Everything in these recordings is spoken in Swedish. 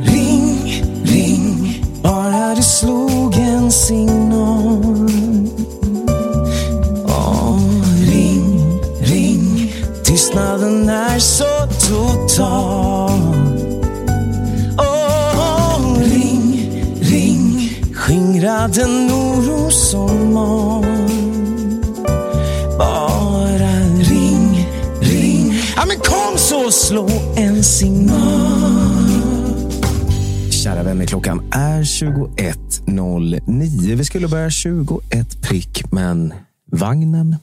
Ring, ring, bara du slog en signal. Åh, ring, ring, tystnaden är så total. Åh, ring, ring, skingra den oro som mal. Bara ring, ring, ja men kom så slå en signal. Kära vänner, klockan är 21.09. Vi skulle börja 21 prick, men vagnen,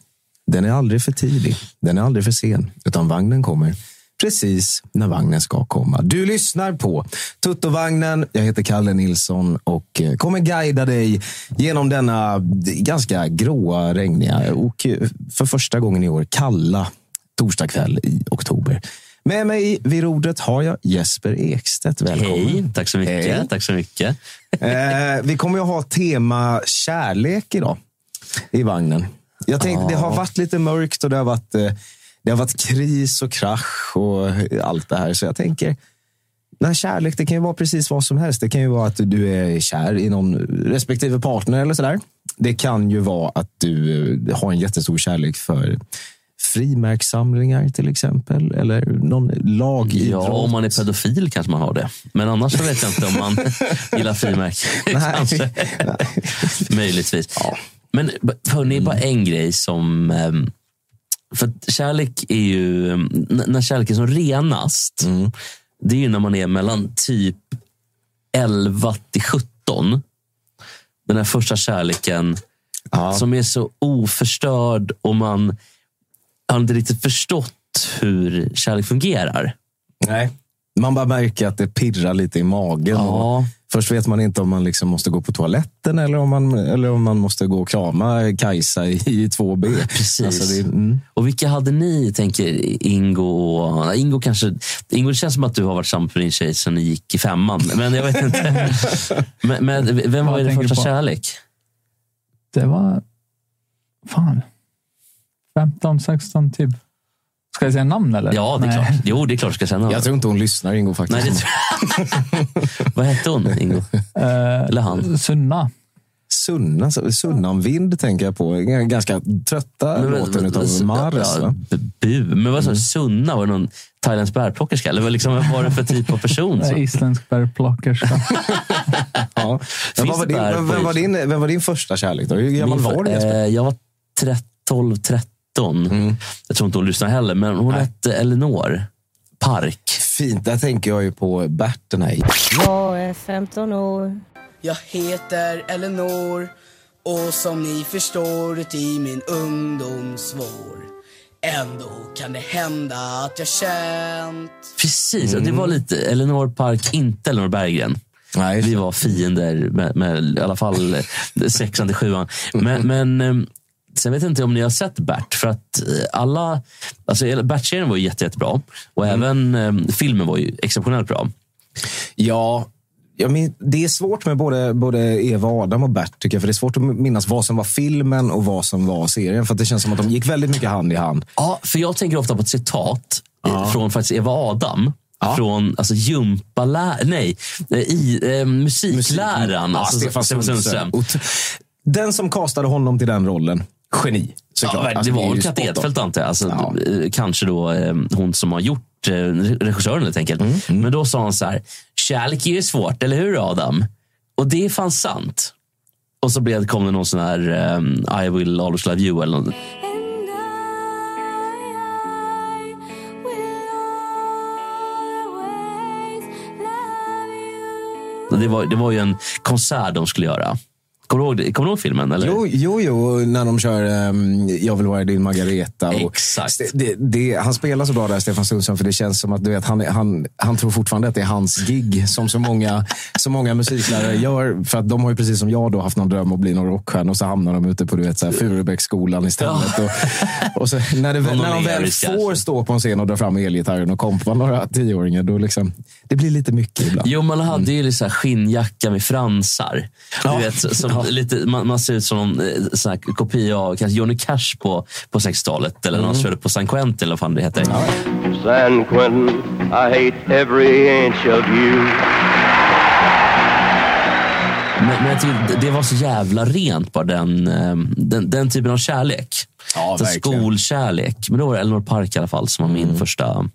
den är aldrig för tidig. Den är aldrig för sen, utan vagnen kommer precis när vagnen ska komma. Du lyssnar på Tuttovagnen. Jag heter Kalle Nilsson och eh, kommer guida dig genom denna ganska gråa, regniga och eh, för första gången i år kalla torsdagkväll i oktober. Med mig vid rodret har jag Jesper Ekstedt. Välkommen. Hej, tack så mycket. Hej. Tack så mycket. Eh, vi kommer ju ha tema kärlek idag i vagnen. Jag tänkte, Det har varit lite mörkt och det har varit, eh, det har varit kris och krasch och allt det här. Så jag tänker, när kärlek, det kan ju vara precis vad som helst. Det kan ju vara att du är kär i någon respektive partner eller sådär. Det kan ju vara att du har en jättestor kärlek för frimärkssamlingar till exempel. Eller någon lagidrott. Ja, om man är pedofil kanske man har det. Men annars så vet jag inte om man gillar frimärken. Nej. Möjligtvis. Men b- hörni, bara en grej som... ehm, För kärlek är ju... ehm, När kärlek är som renast, det är ju när man är mellan typ 11 till 17. Den här första kärleken Ja. som är så oförstörd och man har inte riktigt förstått hur kärlek fungerar. Nej. Man bara märker att det pirrar lite i magen. Ja. Först vet man inte om man liksom måste gå på toaletten eller om man, eller om man måste gå och krama Kajsa i, i 2B. Precis. Alltså det, mm. Och vilka hade ni, tänker Ingo? Och, Ingo, kanske, Ingo, det känns som att du har varit samma med din tjej sen ni gick i femman. Men jag vet inte. men, men vem var tänker första på? kärlek? Det var... Fan. 15, 16 typ. Ska jag säga namn eller? Ja, det är Nej. klart. Jo, det är klart ska känna. Jag tror inte hon lyssnar, Ingo. faktiskt. Nej, det tror jag. Vad hette hon, Ingo? Eh, Eller han? Sunna. Sunna, Vind tänker jag på. Ganska trötta Men- låten utav men- Mars. ja, Bu. Men vad sa du? Sunna? Var det någon thailändsk bärplockerska? Eller vad, liksom, vad var det för typ av person? Så? Isländsk bärplockerska. Ja. Men vad var din, vem, var din, vem var din första kärlek? Då? Hur gammal Min var du? Eh, Jag var 12, 13. Mm. Jag tror inte hon lyssnar heller, men hon Nej. hette Elinor Park. Fint, där tänker jag ju på Bert den här. Jag är 15 år. Jag heter Elinor och som ni förstår uti min ungdomsvår Ändå kan det hända att jag känt Precis, och det var lite Elinor Park, inte Elinor Berggren. Nej, Vi var fiender med, med i alla fall sexan till sjuan. Men, men eh, sen vet jag inte om ni har sett Bert. För att eh, alla, alltså Bert-serien var ju jätte, jättebra. Och även eh, filmen var ju exceptionellt bra. Ja, jag min, det är svårt med både, både Eva, Adam och Bert, tycker jag. För det är svårt att minnas vad som var filmen och vad som var serien. För att det känns som att de gick väldigt mycket hand i hand. Ja, för jag tänker ofta på ett citat eh, från faktiskt Eva Adam. Ja. Från alltså, gympalä... Nej, i, eh, musikläraren. Ja, alltså, Stefan Sundström. Den som castade honom till den rollen, geni. Såklart. Ja, det Alltså, är var väl Katte. Edfeldt antar jag. Alltså, Ja. eh, Kanske då eh, hon som har gjort eh, regissören helt enkelt. Mm, Men då sa han så här, kärlek är ju svårt, eller hur Adam? Och det är fan sant. Och så blev, kom det någon sån här I will always love you eller något. Det var, det var ju en konsert de skulle göra. Kommer du ihåg? Kommer du ihåg filmen? Eller? Jo, jo, jo, när de kör ehm, Jag vill vara din Margareta. Exakt. Det, det, han spelar så bra där, Stefan Sundström, för det känns som att du vet, han, han, han tror fortfarande att det är hans gig, som så många, så många musiklärare gör. För att de har ju precis som jag då haft någon dröm att bli någon rockstjärna och så hamnar de ute på du vet, så här, Furubecksskolan istället. Och, och så, när, det, när de väl får stå på en scen och dra fram elgitarren och kompa några tioåringar, då liksom, det blir lite mycket ibland. Jo, man hade ju liksom skinnjacka med fransar. Ja. Du vet, som lite, man, man ser ut som en eh, sån här kopia av kanske Johnny Cash på, på 60-talet. Eller när han körde på San Quentin, eller vad fan det heter. San Quentin, I hate every inch of you. Men, men jag tycker det- var så jävla rent bara, den, eh, den, den typen av kärlek. Ja. Skolkärlek. Men då var det Elinor Park i alla fall som var min första.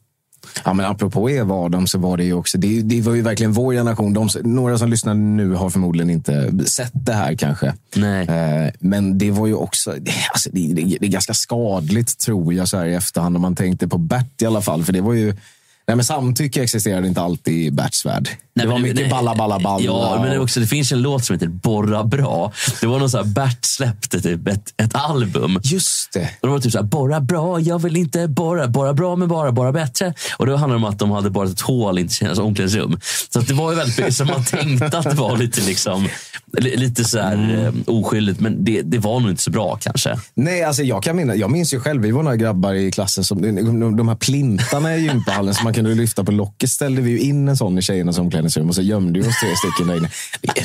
Ja, men apropå Eva Adam så var det ju också, det, det var ju verkligen vår generation. De, några som lyssnar nu har förmodligen inte sett det här kanske. Nej. Eh, men det var ju också, det- alltså, det, det, det är ganska skadligt tror jag så här i efterhand om man tänkte på Bert i alla fall. För det var ju, nej men samtycke existerade inte alltid i Berts värld. det var mycket nej, balla, balla, balla. Ja, men det, också, det finns en låt som heter Borra bra. Det var någon så här, Bert släppte typ ett, ett album. Just det. Och det var typ så här, borra bra, jag vill inte borra, borra bra men bara, borra bättre. Och då handlade det om att de hade borrat ett hål in till tjejernas omklädningsrum. Så det var ju väldigt som man tänkte att det var lite, liksom, li- lite så här, eh, oskyldigt. Men det, det var nog inte så bra kanske. Nej, alltså jag, kan minna, jag minns ju själv, vi var några grabbar i klassen, som, de, de här plintarna i gympahallen som man kunde lyfta på locket ställde vi ju in en sån i tjejernas omklädningsrum och så gömde vi oss tre stycken där inne.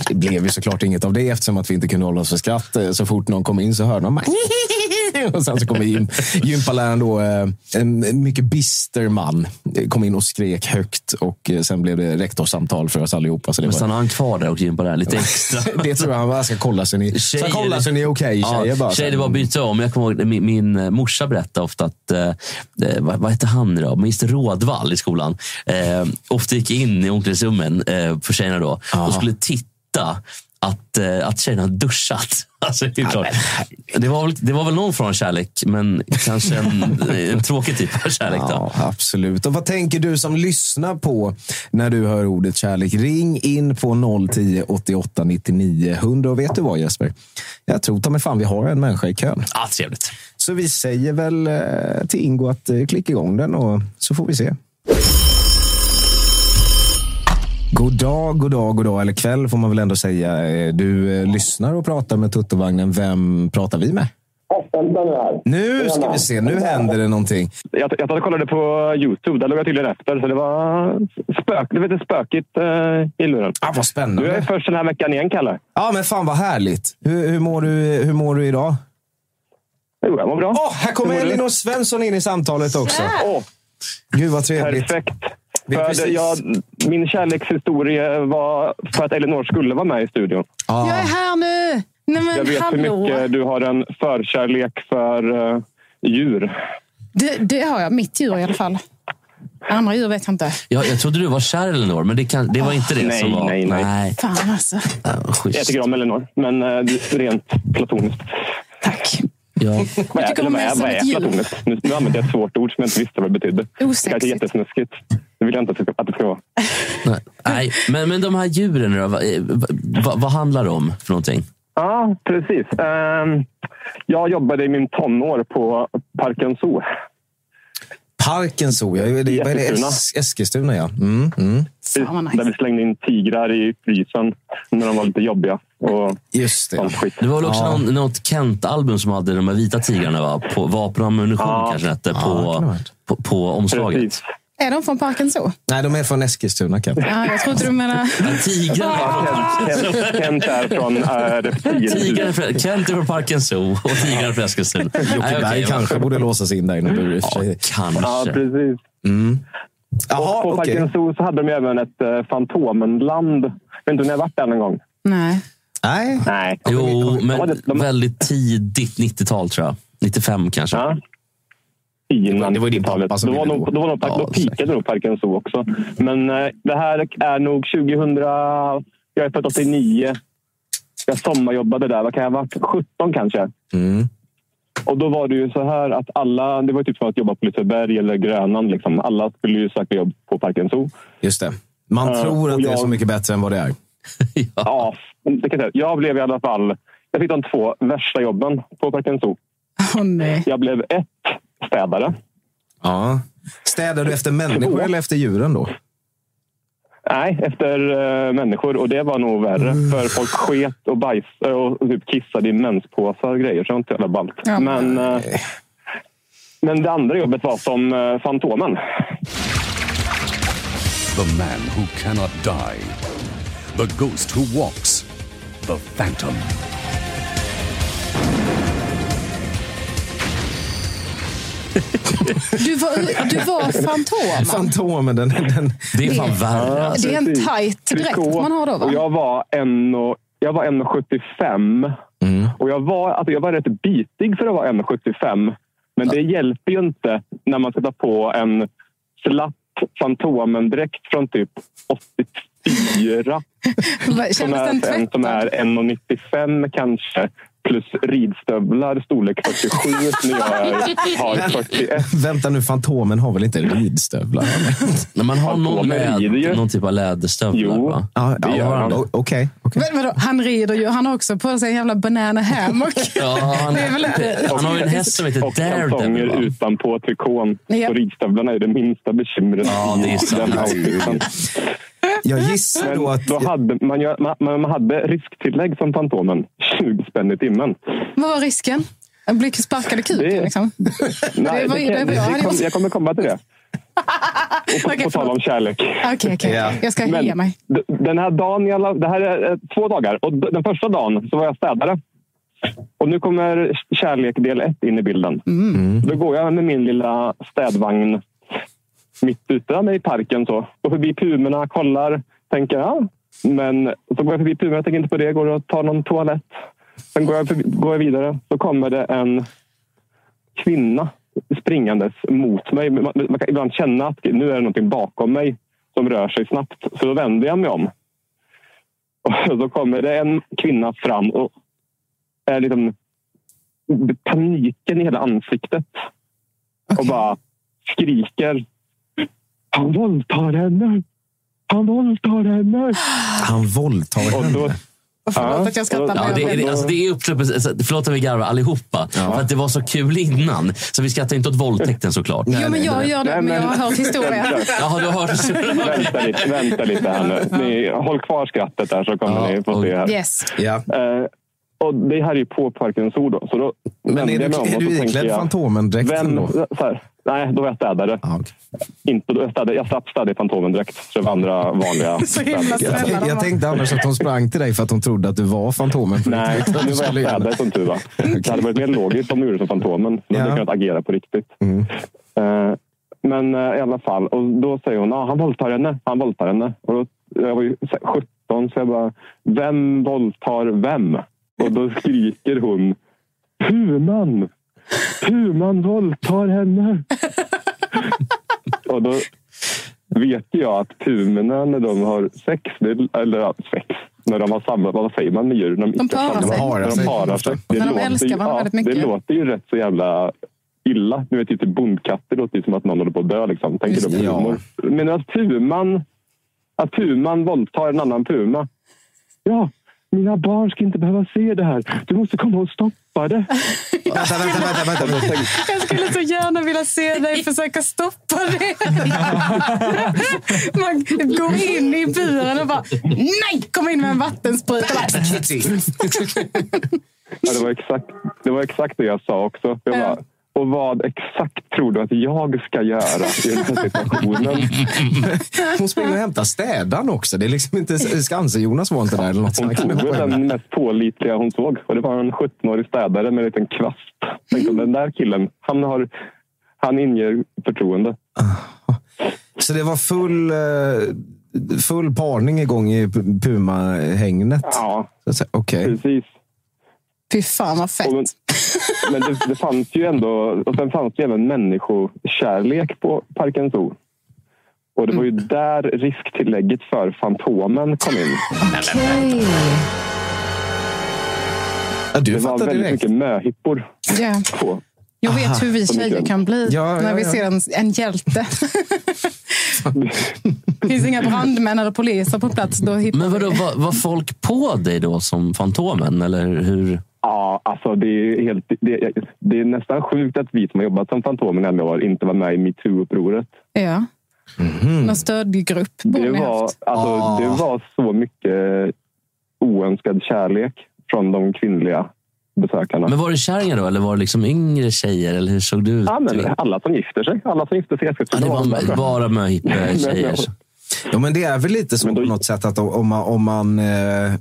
Det- blev ju såklart inget av det eftersom att vi inte kunde hålla oss för skratt. Eh, Så fort någon kom in så hörde man och sen så kom gym, gympaläraren då, eh, en mycket bister man, eh, kom in och skrek högt och sen blev det rektorssamtal för oss allihopa. Så det, Men stannade han kvar där och gympade där lite extra? det tror jag han bara ska kolla så ni, ska Tjejer- kolla så ni är okej tjejer. Ja, bara. tjejer, det var byta om. Jag kommer ihåg, min, min morsa berättade ofta att, eh, vad, vad hette han då? Mr Rådvall skolan. Eh, ofta gick in i omklädningsrummen eh, för tjejerna då och skulle titta att, eh, att tjejerna duschat. Alltså, det, klart. Det, var väl, det var väl någon av kärlek, men kanske en, en tråkig typ av kärlek. Ja, absolut. Och vad tänker du som lyssnar på när du hör ordet kärlek? Ring in på 010 88 99 100. Och vet du vad Jesper? Jag tror ta mig fan vi har en människa i kön. Ah, trevligt. Så vi säger väl eh, till Ingo att eh, klicka igång den och så får vi se. God dag, god dag, god dag, eller kväll får man väl ändå säga. Eh, Du eh, lyssnar och pratar med Tuttovagnen. Vem pratar vi med? Nu ska vi se, nu händer det någonting. Jag, jag och kollade på Youtube. Där låg jag tydligen efter. Så det var, spök, det var lite spökigt eh, i luren. Ah, vad Du är spännande. först den här veckan igen, Kalle. Ja, men fan vad härligt. Hur, hur, mår, du, hur mår du idag? Jo, jag mår bra. Åh, här kommer? Elinor Svensson in i samtalet också. Åh, Gud vad trevligt. perfekt. För jag, min kärlekshistoria var för att Elinor skulle vara med i studion. Ja. Jag är här nu! Nej men Jag vet hur hallå! mycket du har en förkärlek för eh, djur. Det, det har jag. Mitt djur i alla fall. Andra djur vet jag inte. Jag, jag trodde du var kär Elinor, men det, kan, det var inte det nej, som var... nej, nej. nej. Fan alltså. Ja, Jag schysst. tycker om Elinor, men eh, rent platoniskt. Tack. Ja. Vad är, tycker om vad mig är, som vad ett är djur. platoniskt? Nu, nu använder jag ett svårt ord som jag inte visste vad det betydde. Det kanske är Osexigt. jättesnuskigt. Det vill jag inte att det ska, vara. Nej, Nej, men, men de här djuren då, vad, vad, vad handlar det om för någonting? Ja, precis. Ehm, jag jobbade i min tonår på Parken Zoo. Parken Zoo, ja. Det, vad är det? Eskilstuna. Es- Eskilstuna, ja. Mm, mm. Vad Där vi nice. slängde in tigrar i frysen när de var lite jobbiga. Och Just det. skit. Det var väl också Ja. någon, något Kent-album som hade de här vita tigrarna, va? På vapen och ammunition Ja. kanske det hette, på, på, på omslaget. Precis. Är de från Parken Zoo? Nej, de är från Eskilstuna, Kent. Ja, jag trodde du menade... Ja, Tigrarna Kent, är från äh, Kent är från Parken Zoo och tigrarna från Eskilstuna. Nej, Jockeberg kanske borde låsas in där i någon bur i och för Ja, sig. Ja, kanske. precis. Jaha, på okej. Parken Zoo så hade de även ett uh, Fantomenland. Vet inte om ni har varit där någon gång? Nej. Nej. Nej. Jo, men väldigt tidigt 90-tal tror jag. 95 kanske. Ja. Innan Det var din 90-talet. pappa som då var ville nog, gå. då, var nog, Ja, då pikade nog Parken Zoo också. Men eh, det här är nog 2000... Jag är född 89. Jag sommarjobbade där. Vad kan jag ha varit? 17 kanske. Mm. Och då var det ju så här att alla... Det var typ som att jobba på Liseberg eller Grönan. Liksom. Alla skulle ju söka jobb på Parken Zoo. Just det. Man Ja, tror att och det är jag- så mycket bättre än vad det är. Ja, det kan jag, säga. jag blev i alla fall... Jag fick de två värsta jobben på Parken Zoo. Åh nej. Jag blev ett, städare. Ja. Städar du efter människor Två. eller efter djuren då? Nej, efter eh, människor. Och det var nog värre. För folk sket och bajsade och typ kissade i menspåsar och grejer. Så det var inte så jävla ballt. Ja, men, eh, men det andra jobbet var som eh, Fantomen. The man who cannot die. The ghost who walks. The phantom. Du var, du var Fantomen. Fantomen, den, den, Det är fan värre. alltså. Det är en tight dräkt Trikå. man har då va? Och jag var en och, jag var 1,75. Och jag var, alltså jag var rätt bitig för att vara 1,75. Men det hjälper ju inte när man ska ta på en slapp Fantomen-dräkt från typ 84. Kändes Som är, den en som tvättad? är 1,95 kanske. Plus ridstövlar storlek 47 när jag är, har 41. Vänta nu, Fantomen har väl inte ridstövlar? När man har någon, läd, någon typ av läderstövlar. Jo. Va? Ja, Det gör han. Okej. Men vadå, han rider ju. Han har också på sig en jävla banana hammock. Ja, han, inte- han har ju en häst som heter Och kalsonger Daredevil. utanpå trikån. Ja. Så ridstövlarna är det minsta bekymret Ja, det är sant. Jag gissar Men då att... då hade man, man, man hade risktillägg som Fantomen. 20 spänn i timmen. Vad var risken? En bli sparkad i kuken Det- liksom? Nej, var det, ju det det, jag kom, kommer komma till det. Och på, Okej, på tal om kärlek. Okej, okej. Ja. Jag ska Men ge mig. Den här dagen, det här är eh, två dagar. Och den första dagen så var jag städare. Och nu kommer kärlek del ett in i bilden. Då går jag med min lilla städvagn mitt ute i parken. Så. Går förbi pumorna, kollar, tänker ja. Men så går jag förbi pumorna, tänker inte på det. Går och tar någon toalett. Sen går jag, förbi, går jag vidare. Så kommer det en kvinna springandes mot mig. Man, man kan ibland känna att nu är det någonting bakom mig som rör sig snabbt. Så då vänder jag mig om. Och då kommer det en kvinna fram och är liksom paniken i hela ansiktet. Och bara skriker. Han våldtar henne! Han våldtar henne! Han våldtar Och henne. då, Förlåt Ja. att jag skrattar. Ja, det, är- alltså, det är uppsluppet. alltså, Förlåt att vi garvar allihopa. För att det var så kul innan. Så vi skrattar inte åt våldtäkten såklart. Jo, men jag gör det. Nej, Men jag har hört historien. Jaha, du har hört. vänta, lite, vänta lite här nu. Ni, håll kvar skrattet där så kommer Ja, ni få se här. Yes. Ja. Eh, och det här är ju på Parkens då. Så då Men är du, är du iklädd Fantomen-dräkten då? så här, Nej, då var jag städare. Ja, okej. Inte, då jag, städade, jag slapp städa i Fantomendräkt. Så det var andra vanliga Så himla. Jag, jag tänkte annars att hon sprang till dig för att hon trodde att du var Fantomen. Nej, nu var jag städare som tur var. Det hade varit mer logiskt om du gjorde som Fantomen. Då hade Ja. jag kunnat agera på riktigt. Mm. Eh, men eh, i alla fall, och då säger hon att han våldtar henne. Han våldtar henne. Och då, jag var ju så här 17 så jag bara, vem våldtar vem? Och då skriker hon, Puman! Puman våldtar henne! och då vet jag att pumorna när de har sex, eller sex, när de har samma, vad säger man med djur? När De parar sig. När de parar sig. Det Men de låter älskar ju- varandra ja, väldigt mycket. Det låter ju rätt så jävla illa. Nu vet typ bondkatter låter ju som att någon håller på att dö. Liksom. Tänker Just det, på ja. humor? Men att puman, att puman våldtar en annan puma. Ja, mina barn ska inte behöva se det här. Du måste komma och stoppa det. Vänta, vänta, vänta. vänta, Jag skulle så gärna vilja se dig försöka stoppa det. Man går in i buren och bara nej, kom in med en vattenspruta. ja, det, var exakt, det var exakt det jag sa också. Jag bara, och vad exakt tror du att jag ska göra i den här situationen? Hon springer och hämtar städaren också. Det är liksom inte Skansen-Jonas var inte där. Eller något Hon tog den mest pålitliga hon såg. Och det var en 17-årig städare med en liten kvast. Tänkte, den där killen, han, har, han inger förtroende. Så det var full, eh, full parning igång i Puma-hängnet? Ja. Okej. precis. Fy fan vad fett. Och, men det, det fanns ju ändå... Och sen fanns det även människokärlek på Parken Zoo. Och det var ju där risktillägget för Fantomen kom in. Ja, du Det var väldigt direkt. mycket möhippor Ja. på. Jag vet hur vi tjejer kan bli Ja, ja, när vi ja. ser en, en hjälte. finns inga brandmän eller poliser på plats. Då Men vadå, var, var folk på dig då som Fantomen? Eller hur? Ja, alltså det är, helt, det, det är nästan sjukt att vi som har jobbat som Fantomen i alla år inte var med i metoo-upproret. Ja. Någon stödgrupp borde Det ni var, haft. alltså, Ah. det var så mycket oönskad kärlek från de kvinnliga besökarna. Men var det kärringar då? Eller var det liksom yngre tjejer? Eller hur såg det ut? ja, men alla som gifter sig. Alla som gifter sig Ja, det var bara möhippa-tjejer. Ja, men det är väl lite så då- på något sätt att om man... Om man eh,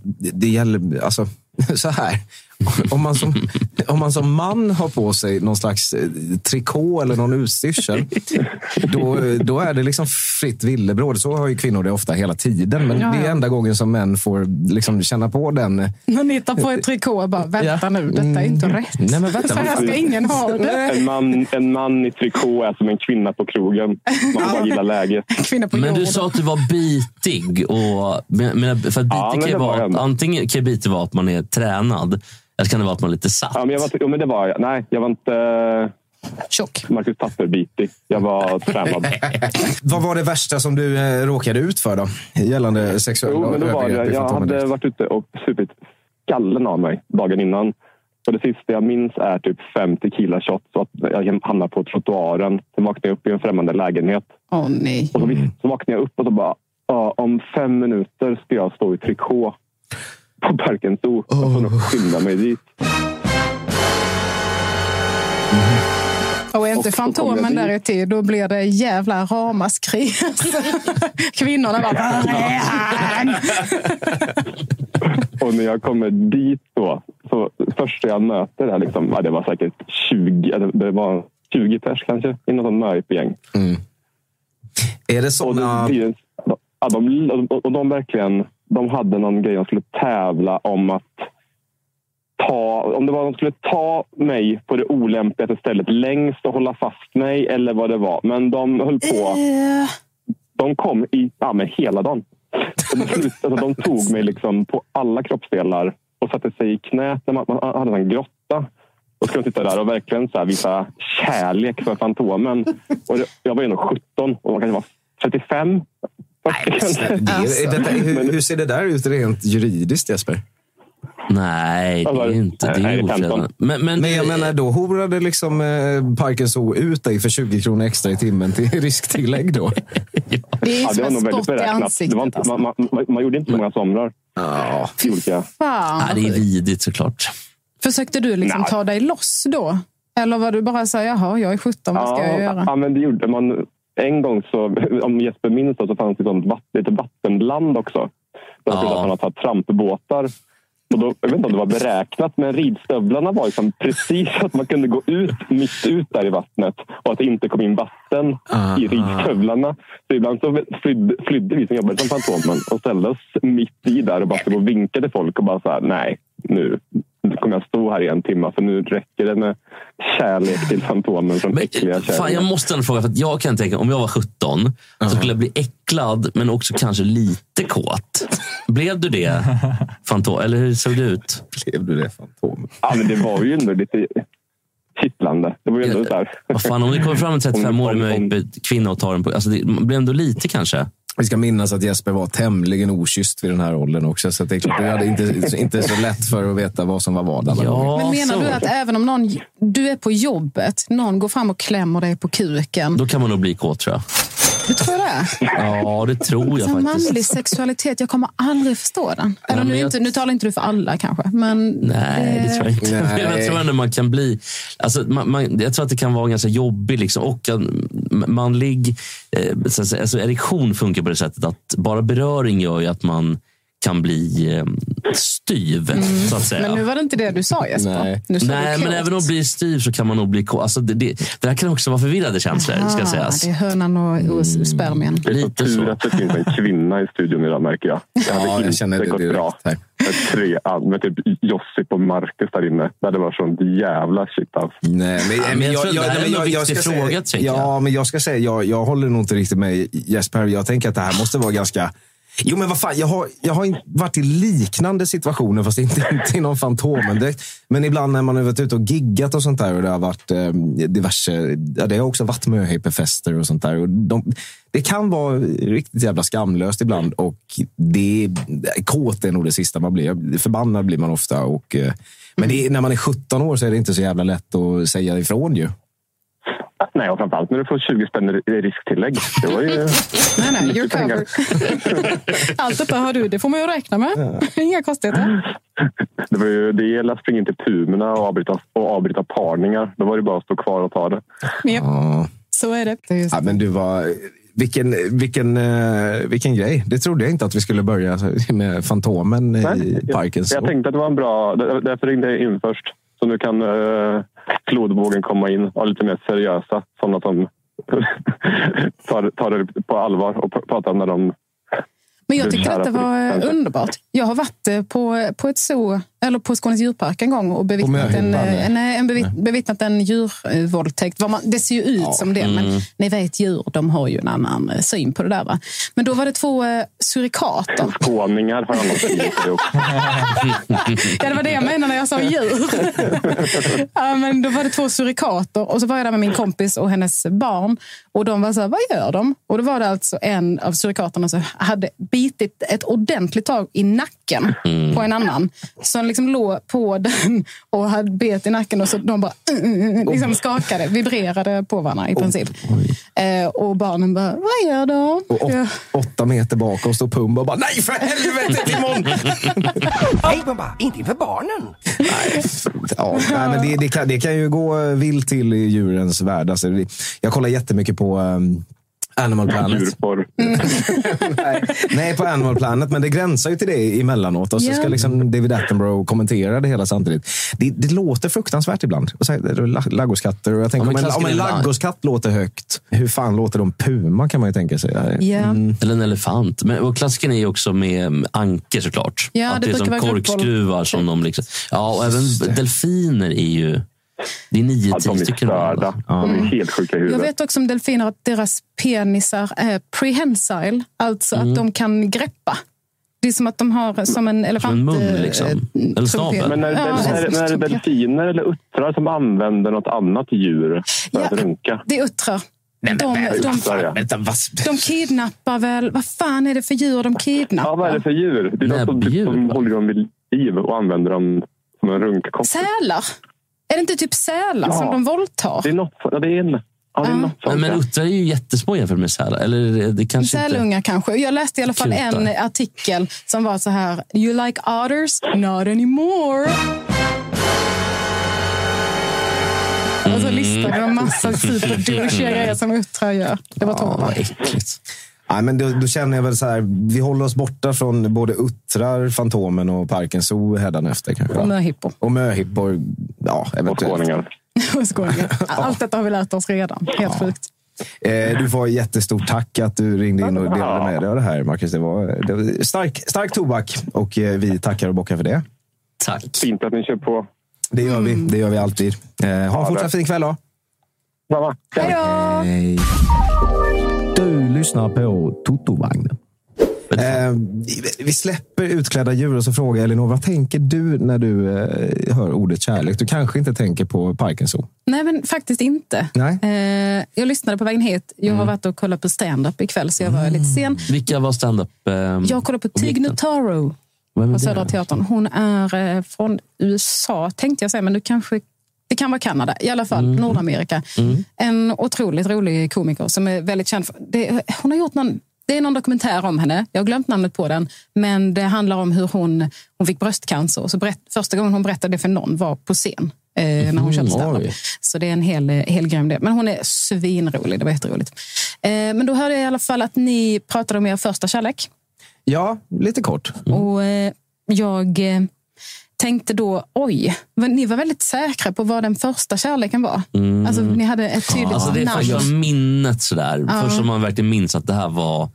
det det gäller... Alltså, så här. Om man, som, om man som man har på sig någon slags eh, trikå eller någon utstyrsel, då, då är det liksom fritt villebråd. Så har ju kvinnor det ofta hela tiden. Men Ja, det är ja. enda gången som män får liksom känna på den. När ni tar på ett trikå och bara, vänta nu, detta är inte rätt. Nej, men vänta. Så här ska ingen ha det. En man, en man i trikå är som en kvinna på krogen. Man får bara gilla läget. Kvinna på Men jorden. du sa att du var bitig. Och, men, men- för att bitig Ja, kan vara, antingen kan ju bitig vara att man är tränad. Eller kan det vara att man är lite satt. Ja, men jag var, jo, men det var jag. Nej, jag var inte Tjock. Marcus Tapper-bitig. Jag var tränad. Vad var det värsta som du eh, råkade ut för då? Gällande sexuella Jo, men då var övergrepp det, i jag hade varit ute och supit skallen av mig dagen innan. Och det sista jag minns är typ fem tequila shots så att jag hamnar på trottoaren. Sen vaknar jag upp i en främmande lägenhet. Åh nej. Och så, så vaknar jag upp och så bara, ja, om fem minuter ska jag stå i trikå på Parken Zoo. Jag får nog skynda mig dit. Och är inte Och Fantomen där i tid, då blir det jävla ramaskri. Kvinnorna bara, var är han? Och när jag kommer dit då, så första jag möter är liksom, ja, det var säkert 20, eller det var 20 pers kanske, i något sånt möhippa-gäng. Är det Och, såna... en- ja, de, och, och de verkligen, de hade någon grej de skulle tävla om att ta, om det var de skulle ta mig på det olämpligaste stället längst och hålla fast mig eller vad det var. Men de höll på. Eh, De kom i ja, men hela dagen. Slut, alltså, de tog mig liksom på alla kroppsdelar och satte sig i knät. Man, man hade en grotta. Och skulle sitta där och verkligen så här, visa kärlek för Fantomen. Och det, jag var ju ändå 17 och man kanske var 35. Det är, är detta, hur, hur ser det där ut rent juridiskt, Jesper? Nej, det är inte. Det Nej, är det är 15. ofredande. Men, men, Men jag menar, då horade liksom eh, Parken Zoo ut dig för 20 kronor extra i timmen till risktillägg då? Det är Ja, det som var ett skott i. Det ansiktet. inte, alltså. man, man, man gjorde inte så många somrar. Ja. Olika. Fan, ja, det är vidigt såklart. Försökte du liksom Nej. ta dig loss då? Eller var du bara så här, jaha, jag är 17, vad ska jag göra? ja, men det gjorde man. En gång, så, om Jesper minns det, så fanns det sånt vatt, lite vattenland också. Där Ja. man ha tagit trampbåtar. Och då, jag vet inte om det var beräknat, men ridstövlarna var liksom precis att man kunde gå ut mitt ut där i vattnet och att det inte kom in vatten Ah. i ridstövlarna. Så ibland så flydde, flydde vi som jobbade som Fantomen och ställde oss mitt i där och bara stod och vinkade folk och bara så här, nej, nu kommer jag stå här i en timme för nu räcker det med kärlek till Fantomen från Men, äckliga fan, jag måste ändå fråga, för att jag kan tänka om jag var 17 så skulle jag bli äcklad men också kanske lite kåt. Blev du det, Fantom? Eller hur såg det ut? Blev du det, Fantomen? Ja, men det var ju ändå lite kittlande. Det var ju ändå så här. Vad fan, om det kommer fram en 35-årig Om- om- möjlig kvinna och tar en på... Alltså det blir ändå lite kanske. Vi ska minnas att Jesper var tämligen okysst vid den här åldern också. Så att det är klart, du hade inte, inte så lätt för att veta vad som var vad. alla. Ja, Men menar så. du att även om någon, du är på jobbet, någon går fram och klämmer dig på kuken. Då kan man nog bli kåt tror jag. Du tror det? Ja, det tror jag Så faktiskt. manlig sexualitet, jag kommer aldrig förstå den. Eller men nu, jag- inte, nu talar inte du för alla kanske, men... Nej, det tror jag inte. Nej. Jag tror ändå man kan bli... Alltså, man, man, jag tror att det kan vara ganska jobbig liksom, och manlig... Eh, alltså, erektion funkar på det sättet att bara beröring gör ju att man kan bli eh, styv, så att säga. Men nu var det inte det du sa Jesper. Nej. Nu sa Nej, men även om bli styv så kan man nog bli kåt. Alltså, det, det, det här kan också vara förvirrade känslor, ska Ah, sägas. det är hönan och, och spermien. Det är Lite tur så. att det finns en kvinna i studion idag märker jag. Det hade Ja, jag inte känner det gått direkt bra. här. Med tre, med typ Josip och Marcus där inne. Det hade varit sånt jävla shit alltså. Nej, men, men jag tror det här är men en viktig ska fråga, säga, Ja, jag. men jag ska säga, jag, jag håller nog inte riktigt med Jesper. Jag tänker att det här måste vara ganska Jo, men vad fan, jag har, jag har varit i liknande situationer, fast inte, inte i någon Fantomen direkt. Men ibland när man har varit ute och giggat och sånt där och det har varit eh, diverse... Ja, det har också varit möhippefester och sånt där. Och de, det kan vara riktigt jävla skamlöst ibland och det, kåt är nog det sista man blir. Förbannad blir man ofta. Och, eh, men det, när man är 17 år så är det inte så jävla lätt att säga ifrån ju. Nej, och framförallt när du får 20 spänn i risktillägg. Det var ju... Nej, nej, you're covered. Allt detta har du, det får man ju räkna med. Inga konstigheter. Det, var ju, det gäller att springa in till Pumorna och avbryta, och avbryta parningar. Då var det bara att stå kvar och ta det. Ja, så är det. det är just Ja, men du var... Vilken, vilken, eh, vilken grej. Det trodde jag inte att vi skulle börja med Fantomen i parken. Jag, jag tänkte att det var en bra... där- Därför ringde jag in först. Så nu kan uh, flodvågen komma in och lite mer seriösa. Sådana som tar, tar det på allvar och pr- pratar när de... Men jag kära att det var underbart. Jag har varit eh, på, på ett zoo, eller på Skånes djurpark en gång och bevittnat en, eh, nej, en bevitt, bevittnat en djurvåldtäkt. Man- Det ser ju ut som det, men Mm. ni vet djur, de har ju en annan eh, syn på det där. Va? Men då var det två eh, surikater. Skåningar har det också. Ja, det var det jag menade när jag sa djur. ja, men då var det två surikater och så var jag där med min kompis och hennes barn. Och de var så här, vad gör de? Och då var det alltså en av surikaterna som hade bitit ett ordentligt tag i nacken på en annan. Så han liksom låg på den och hade bet i nacken och så de bara mm, liksom skakade, vibrerade på varandra i princip. Eh, och barnen bara, vad gör de? Och åt, Ja. åtta meter bakom står Pumba och bara nej för helvete Timon! Hej Pumba, inte inför barnen! nej, ja, nej, men det, det, kan, det kan ju gå vilt till i djurens värld. Alltså, jag kollar jättemycket på um, Animal Planet. Djurporr. nej, nej, på Animal Planet, men det gränsar ju till det emellanåt. Och så ska liksom David Attenborough kommentera det hela samtidigt. Det, det låter fruktansvärt ibland. Och så, här, det är la- Ladugårskatter. Och jag tänker, om, en, om en ladugårskatt låter högt, hur fan låter de puma kan man ju tänka sig. Ja. Eller en elefant. Men, och klassiken är ju också med anker såklart. Ja, att det det är som korkskruvar som de liksom... Ja, och även delfiner är ju... Det är nio, Ja, de tio är stycken. störda. De är helt sjuka i Jag huvudet. vet också om delfiner att deras penisar är prehensile, alltså att de kan greppa. Det är som att de har som en elefant... en mun, eh, liksom. eh, Eller snabel. Men är, det- Ja, är, men är det delfiner eller uttrar som använder något annat djur för att Ja. runka? Det är uttrar. De, de, Uttrar, ja. Vänta, vad, de kidnappar väl... Vad fan är det för djur de Ja, kidnappar? vad är det för djur? Det är något som, som håller dem vid liv och använder dem som en runkkopp. Sälar? Är det inte typ sälar Ja. som de våldtar? Det är något, ja, det är en, ja, det är Ja. något sånt. Men, uttrar är ju jättesmå jämfört med sälar. Eller det kanske inte... Sälungar kanske. Jag läste i alla fall Kutar. en artikel som var så här. You like otters? Not anymore. Och så listade de en massa superdouchiga grejer som uttrar gör. Det var Ja, toppen. vad äckligt. Nej, men då, då känner jag väl så här, vi håller oss borta från både uttrar, Fantomen och Parken Zoo hädanefter. Kanske. Och möhippo. Och möhippor, ja Och eventuellt. Och skåningar. Allt detta har vi lärt oss redan. Helt sjukt. Eh, du får jättestort tack att du ringde in och delade med dig av det här, Marcus. Det var, det var stark, stark tobak och eh, vi tackar och bockar för det. Tack. Fint att ni kör på. Det gör vi. Det gör vi alltid. Eh, ha en fortsatt fin kväll då. Hej då! Lyssnar på Totovagnen. Eh, vi- släpper utklädda djur och så frågar Elinor, vad tänker du när du eh, hör ordet kärlek? Du kanske inte tänker på Parken Zoo? Nej, men faktiskt inte. Nej. Eh, jag lyssnade på vägen hit. Jag har varit och kollat på stand-up ikväll, så jag var lite sen. Vilka var stand-up? Eh, Jag kollade på Tig? Notaro på? Södra Teatern. Hon är eh, från USA, tänkte jag säga, men du kanske det kan vara Kanada, i alla fall Nordamerika. En otroligt rolig komiker som är väldigt känd. För, det, hon har gjort någon, det är någon dokumentär om henne. Jag har glömt namnet på den. Men det handlar om hur hon, hon fick bröstcancer. Så berätt, första gången hon berättade det för någon var på scen. Eh, när hon körde standup. Så det är en hel, hel grej om det. Men hon är svinrolig. Det var jätteroligt. Eh, men då hörde jag i alla fall att ni pratade om er första kärlek. Ja, lite kort. Och eh, jag eh, tänkte då, oj, ni var väldigt säkra på vad den första kärleken var. Alltså, ni hade ett tydligt Alltså det är namn. första minnet sådär. Först som man verkligen minns att det här var...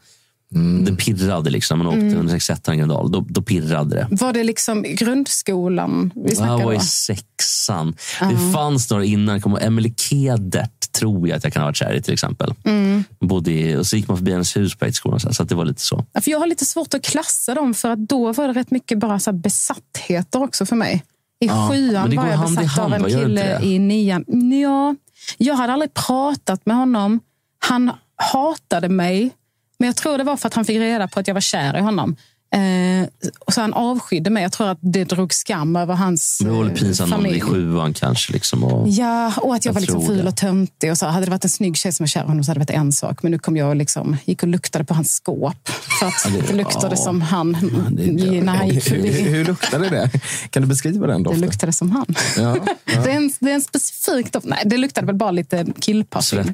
Det pirrade liksom. Man åkte Mm. under 61 Gröndal. Då, då pirrade det. Var det liksom grundskolan vi Det här snackade var i om? sexan. Det fanns några innan. Emily Kedert tror jag att jag kan ha varit kär i till exempel. Mm. Bodde och så gick man förbi hennes hus på skolan så, så att det var lite så. Ja, För jag har lite svårt att klassa dem för att då var det rätt mycket bara så besattheter också för mig. I Ja, sjuan var jag hand i besatt av hand, en gör det kille i nian. Ja, jag hade aldrig pratat med honom. Han hatade mig. Men jag tror det var för att han fick reda på att jag var kär i honom. Eh, så han avskydde mig. Jag tror att det drog skam över hans Men det var eh, pinsamt familj. i sjuan kanske. Liksom, och, Ja, och att jag, Jag var liksom ful det. och töntig. Och så hade det varit en snygg tjej som var kär i honom så hade det varit en sak. Men nu kom jag och liksom, gick och luktade på hans skåp. För att det- det, luktade ja. som han när han gick Hur, hur luktade det? Kan du beskriva den Det doften? luktade som han. Ja, ja. Det, är en, det är en specifik doft. Nej, det luktade väl bara lite killparfym.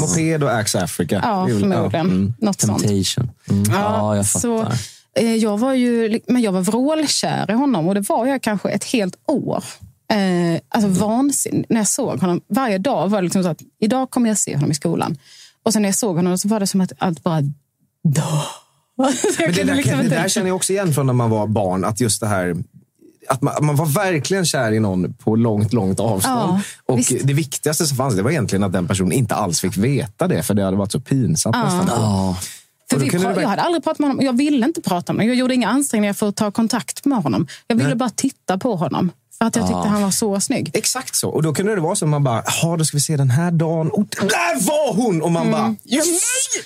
Moped och Axe Africa. Ja, Det förmodligen. mm. Något sånt. Temptation. Ja, jag fattar. så, eh, jag var ju men jag var vrålkär i honom och det var jag kanske ett helt år. Eh, alltså vansinnigt. När jag såg honom, varje dag var det liksom så att idag kommer jag se honom i skolan. Och sen när jag såg honom så var det som att allt bara... Då. Men det, där, liksom det där känner jag också igen från när man var barn. Att just det här att man, man var verkligen kär i någon på långt, långt avstånd. Ja, och visst. det viktigaste som fanns det var egentligen att den personen inte alls fick veta det. För det hade varit så pinsamt Ja. nästan. Ja. För vi pra- jag hade aldrig pratat med honom. Jag ville inte prata med honom. Jag gjorde inga ansträngningar för att ta kontakt med honom. Jag ville Nej. bara titta på honom. För att jag tyckte Ja. han var så snygg. Exakt så. Och då kunde det vara så att man bara, ja då ska vi se den här dagen. Och där var hon! Och man Mm. bara, yes!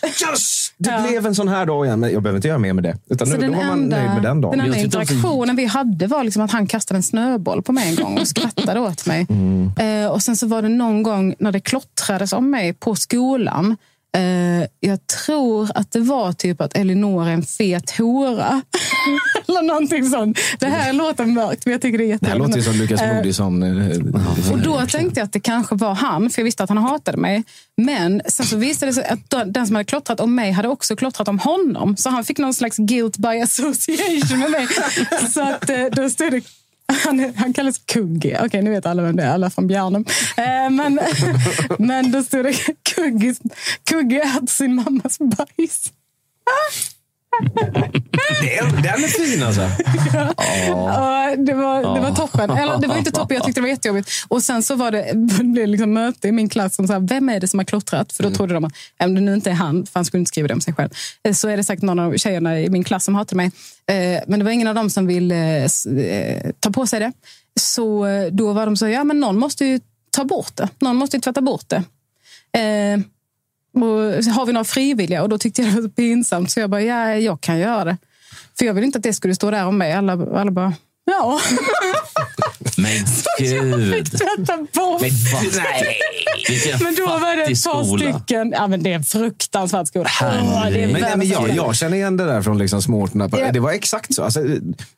yes! Det blev en sån här dag igen. Men jag behöver inte göra mer med det. Utan Så nu, då var man nöjd med den dagen. den enda interaktionen vi hade var liksom att han kastade en snöboll på mig en gång och skrattade åt mig. Mm. Eh, och sen så var det någon gång när det klottrades om mig på skolan. Eh, jag tror att det var typ att Elinor är en fet hora. Eller någonting sånt. Det här låter mörkt, men jag tycker det är Det här låter som Lukas Eh, Moodysson. eh, och då tänkte jag att det kanske var han, för jag visste att han hatade mig. Men sen så visade det sig att den som hade klottrat om mig hade också klottrat om honom. Så han fick någon slags guilt by association med mig. Så att då stod det han, han kallas Kugge. Okej, nu vet alla vem det är. Alla från Bjärnum. Eh, men, men då stod det Kuggi, Kugge äter sin mammas bajs. Den, den är fin alltså. Ja, det, var, det var toppen. Eller, det var inte toppen, jag tyckte det var jättejobbigt. Och sen så var det, det blev liksom möte i min klass som sa, vem är det som har klottrat? För då Mm. trodde de att, om det nu inte är han, för han skulle inte skriva det om sig själv, eh, så är det säkert någon av tjejerna i min klass som hatar mig. Eh, Men det var ingen av dem som ville eh, ta på sig det. Så då var de så, ja men någon måste ju ta bort det. Någon måste ju tvätta bort det. Och har vi några frivilliga? Och då tyckte jag det var så pinsamt så jag bara, ja, jag kan göra det. För jag vill inte att det skulle stå där om mig. Alla, alla bara, ja. Men gud. Fick tvätta bort. Men Vilken Men då var det ett par stycken. Ja, men det är en fruktansvärd skola. Åh, det är Men, nej, men jag, jag känner igen det där från liksom småorterna. Ja. Det var exakt så. Alltså,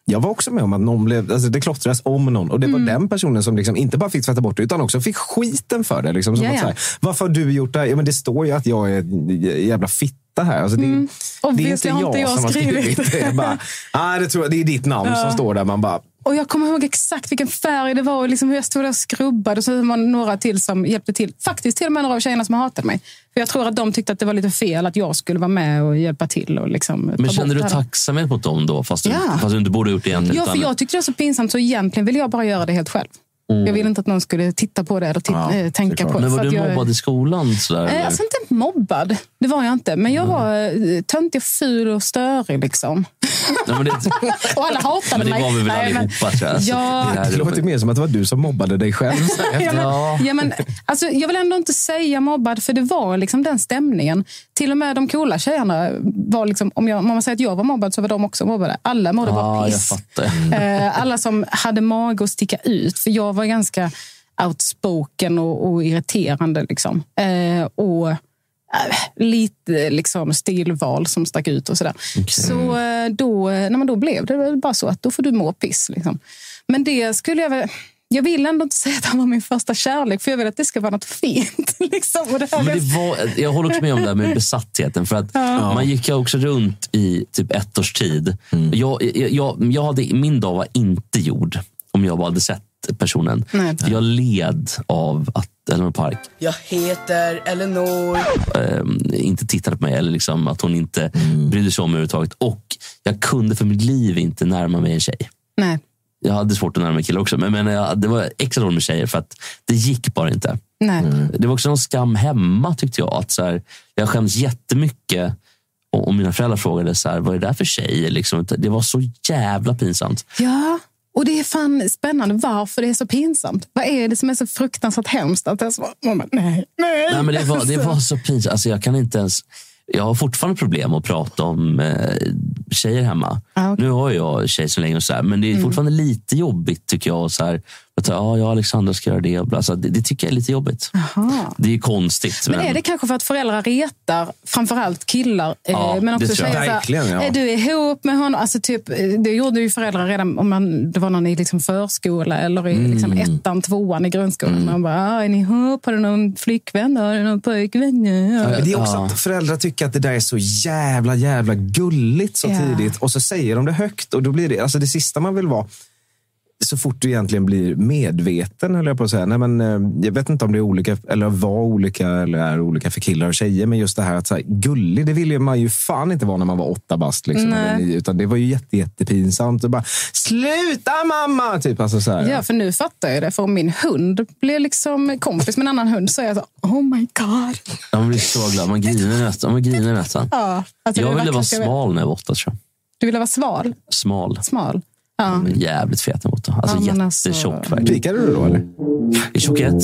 jag var också med om att någon blev, alltså, det klottrades om någon. Och det var Mm. den personen som liksom inte bara fick tvätta bort det, utan också fick skiten för det. Liksom, som Ja, att, så här, Varför har du gjort det här? Ja, men det står ju att jag är en jävla fitta här. Alltså, det, det är inte jag, Mm. inte jag som har skrivit skrivit det. Bara, ah, det, tror jag, det är ditt namn Ja. som står där. Man bara, Och jag kommer ihåg exakt vilken färg det var och liksom hur jag stod där och skrubbade. Och så var det några till som hjälpte till. Faktiskt till och med några av tjejerna som hatade mig. För jag tror att de tyckte att det var lite fel att jag skulle vara med och hjälpa till. Och liksom Men kände du tacksamhet mot dem då? Fast du, Ja. fast du inte borde ha gjort det egentligen. Ja, för jag tyckte det var så pinsamt så egentligen ville jag bara göra det helt själv. Mm. Jag ville inte att någon skulle titta på det eller titta, eh, tänka på det. Men var du jag, mobbad i skolan? Sådär, Eh, eller? Alltså inte mobbad, det var jag inte. Men jag var eh, töntig, ful och störig. Liksom. Nej, men det, Och alla hatade men det mig. var vi väl Nej, men- allihopa jag. Ja. Det det låter mer som att det var du som mobbade dig själv. Ja, men, ja, men, alltså, jag vill ändå inte säga mobbad, för det var liksom den stämningen. Till och med de coola tjejerna var liksom, om, jag, om man säger att jag var mobbad så var de också mobbade. Alla mådde bara Ja, jag piss. Eh, alla som hade mage att sticka ut, för jag var ganska outspoken och, och irriterande. Liksom. Eh, och eh, lite liksom, stilval som stack ut och sådär. Så eh, då, nej, då blev det bara så att då får du må piss. Liksom. Men det skulle jag väl... Jag vill ändå inte säga att han var min första kärlek, för jag vill att det ska vara något fint. Liksom. Och det här Men det var, jag håller också med om det här med besattheten. För att Man gick ju också runt i typ ett års tid. Jag, jag, jag, jag hade, min dag var inte gjord om jag bara hade sett personen. Nej. Jag led av att Eleanor Park Jag heter Elinor eh, inte tittade på mig eller liksom att hon inte brydde sig om mig överhuvudtaget. Och jag kunde för mitt liv inte närma mig en tjej. Nej. Jag hade svårt att närma mig killar också, men, men jag, det var extra dåligt med tjejer för att det gick bara inte. Nej. Det var också någon skam hemma tyckte jag. Att så här, jag skämdes jättemycket och, mina föräldrar frågade så här, vad är det där för tjej? Liksom, det var så jävla pinsamt. Ja, och det är fan spännande varför det är så pinsamt. Vad är det som är så fruktansvärt hemskt? Att är så, nej, nej. Nej, men det, var, det var så pinsamt. Alltså, jag kan inte ens... Jag har fortfarande problem att prata om eh, tjejer hemma. Ah, okej. Nu har jag tjej så länge, och så här, men det är Mm. fortfarande lite jobbigt tycker jag. Så här, att, ja, jag och Alexandra ska göra det. Och bla, så det, det tycker jag är lite jobbigt. Aha. Det är konstigt. Men är det kanske för att föräldrar retar framförallt killar, Ja, eh, men också det tror jag. Verkligen, ja. Är du ihop med honom? Alltså typ, eh, det gjorde ju föräldrar redan om man, det var någon i liksom förskola eller i Mm. liksom ettan, tvåan i grundskolan. Man bara, ah, är ni ihop? Har du någon flickvän? Har du någon pojkvän? Ja. Men det är också att föräldrar tycker att det där är så jävla, jävla gulligt så Ja. tidigt. Och så säger de det högt. Och då blir det, alltså det sista man vill vara, så fort du egentligen blir medveten, höll jag på att säga. Nej, men, eh, jag vet inte om det är olika, eller var olika, eller är olika för killar och tjejer. Men just det här att så här, gullig, det ville man ju fan inte vara när man var åtta bast. Liksom, eller nio, utan det var ju jätte, jättepinsamt. Och bara, Sluta mamma! Typ, alltså, så här. Ja, för nu fattar jag det. För om min hund blir liksom kompis med en annan hund så är jag så, oh my god. Man blir så glad. Man griner nästan. Man griner nästan. Ja, alltså jag ville vara smal när jag var åtta. Tror jag. Du ville vara sval? Smal. Smal? Ja. Jävligt fet åtta. Alltså Ja, alltså- jättetjock. verkligen. Pikade du då eller? I tjockhet?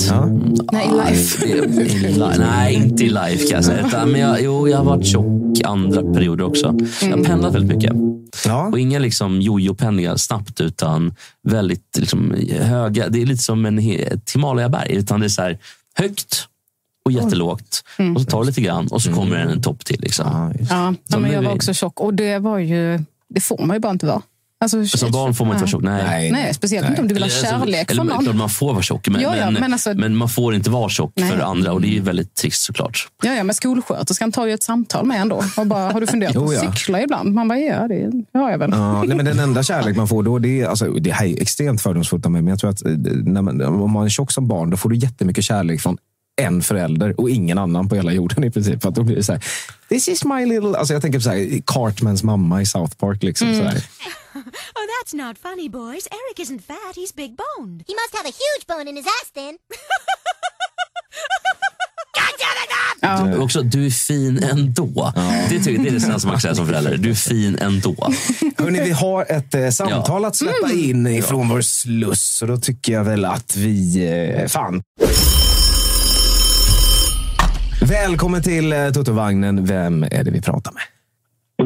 Nej, i life. Li- nej, inte i life kan jag säga. Utan, Men jag, jo, jag har varit tjock andra perioder också. Jag har pendlat väldigt mycket. Ja. Och inga liksom jojo-pendlingar snabbt, utan väldigt liksom, höga. Det är lite som en, ett Himalayaberg. Utan det är så här, högt och jättelågt. Och så tar det lite grann och så kommer det en topp till. Liksom. Ja. Ja, ja, men jag var också tjock. Och det var ju... Det får man ju bara inte vara. Alltså, Som barn får man inte vara tjock. Nej. Nej. Nej, speciellt inte om du vill ha alltså, kärlek eller, från Klart någon. man får vara tjock, men, Ja, ja, men, alltså- men man får inte vara tjock Nej. för andra. Och det är ju väldigt trist såklart. Ja, ja, men skolsköterskan tar ju ett samtal med en då. Och bara, har du funderat på att ja. cykla ibland? Man bara, ja, det har jag väl. Ja, nej, men den enda kärlek man får då, det är, alltså, det här är extremt fördomsfullt av mig, men jag tror att eh, när man, om man är tjock som barn, då får du jättemycket kärlek från en förälder och ingen annan på hela jorden i princip. För att då blir det så här, this is my little... Alltså jag tänker på så här, Cartmans mamma i South Park. Liksom, så här. Oh, that's not funny, boys. Eric isn't fat, he's big boned. He must have a huge bone in his ass then. Du, också, du är fin ändå. Det, tycker, det är det snällaste man kan säga som förälder. Du är fin ändå. Hörrni, vi har ett eh, samtal Ja. att släppa in ifrån vår sluss. Så då tycker jag väl att vi... Eh, fan. Välkommen till eh, Toto-vagnen. Vem är det vi pratar med?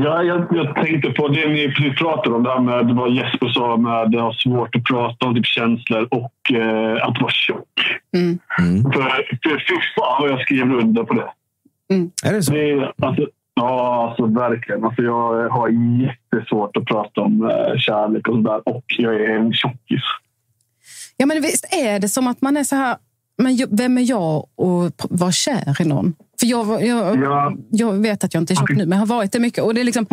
Ja, jag, jag tänkte på det ni precis pratade om, det här med vad Jesper sa med att det har svårt att prata om typ känslor och eh, att vara tjock. Mm. För, för fy fan vad jag skriver under på det. Är det så? det alltså, ja, alltså verkligen. Alltså, jag har jättesvårt att prata om eh, kärlek och sådär. Och jag är en tjockis. Ja, men visst är det som att man är så här, men vem är jag p- vara kär i någon? För jag, jag, Ja. jag vet att jag inte är tjock nu, men har varit det mycket. Och det är liksom,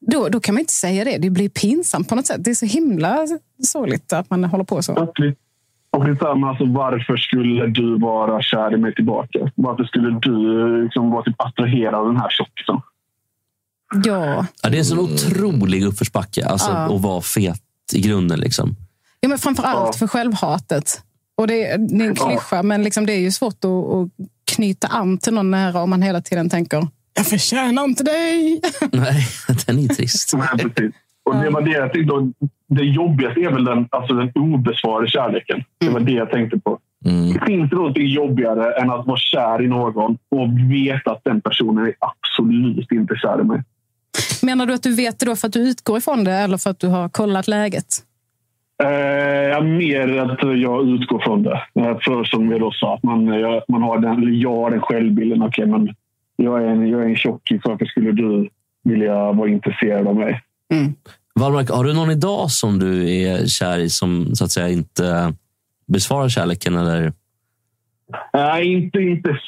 då, då kan man inte säga det. Det blir pinsamt på något sätt. Det är så himla sorgligt att man håller på så. Och det, är så här, men alltså, varför skulle du vara kär i mig tillbaka? Varför skulle du liksom vara typ attraherad av den här tjockisen? Ja. Ja, det är en sån otrolig uppförsbacke alltså, Ja. att vara fet i grunden. Liksom. Ja, men framför allt för självhatet. Och det, är- det är en klyscha, men liksom det är ju svårt att, att knyta an till någon nära om man hela tiden tänker jag förtjänar inte dig. Nej, den är trist. Nej, precis. Och det var det jag då, Det jobbigaste är väl den, alltså den obesvarade kärleken. Det var det jag tänkte på. Finns det något jobbigare än att vara kär i någon och veta att den personen är absolut inte kär i mig? Menar du att du vet det då för att du utgår ifrån det eller för att du har kollat läget? Eh, ja, mer att jag utgår från det. För som jag då sa, att man, jag, man har den, jag har den självbilden. Okej, men jag är en, jag är en tjockis. Varför skulle du vilja vara intresserad av mig? Wallmark, har du någon idag som du är kär i som så att säga inte besvarar kärleken? Eller? Nej, inte, inte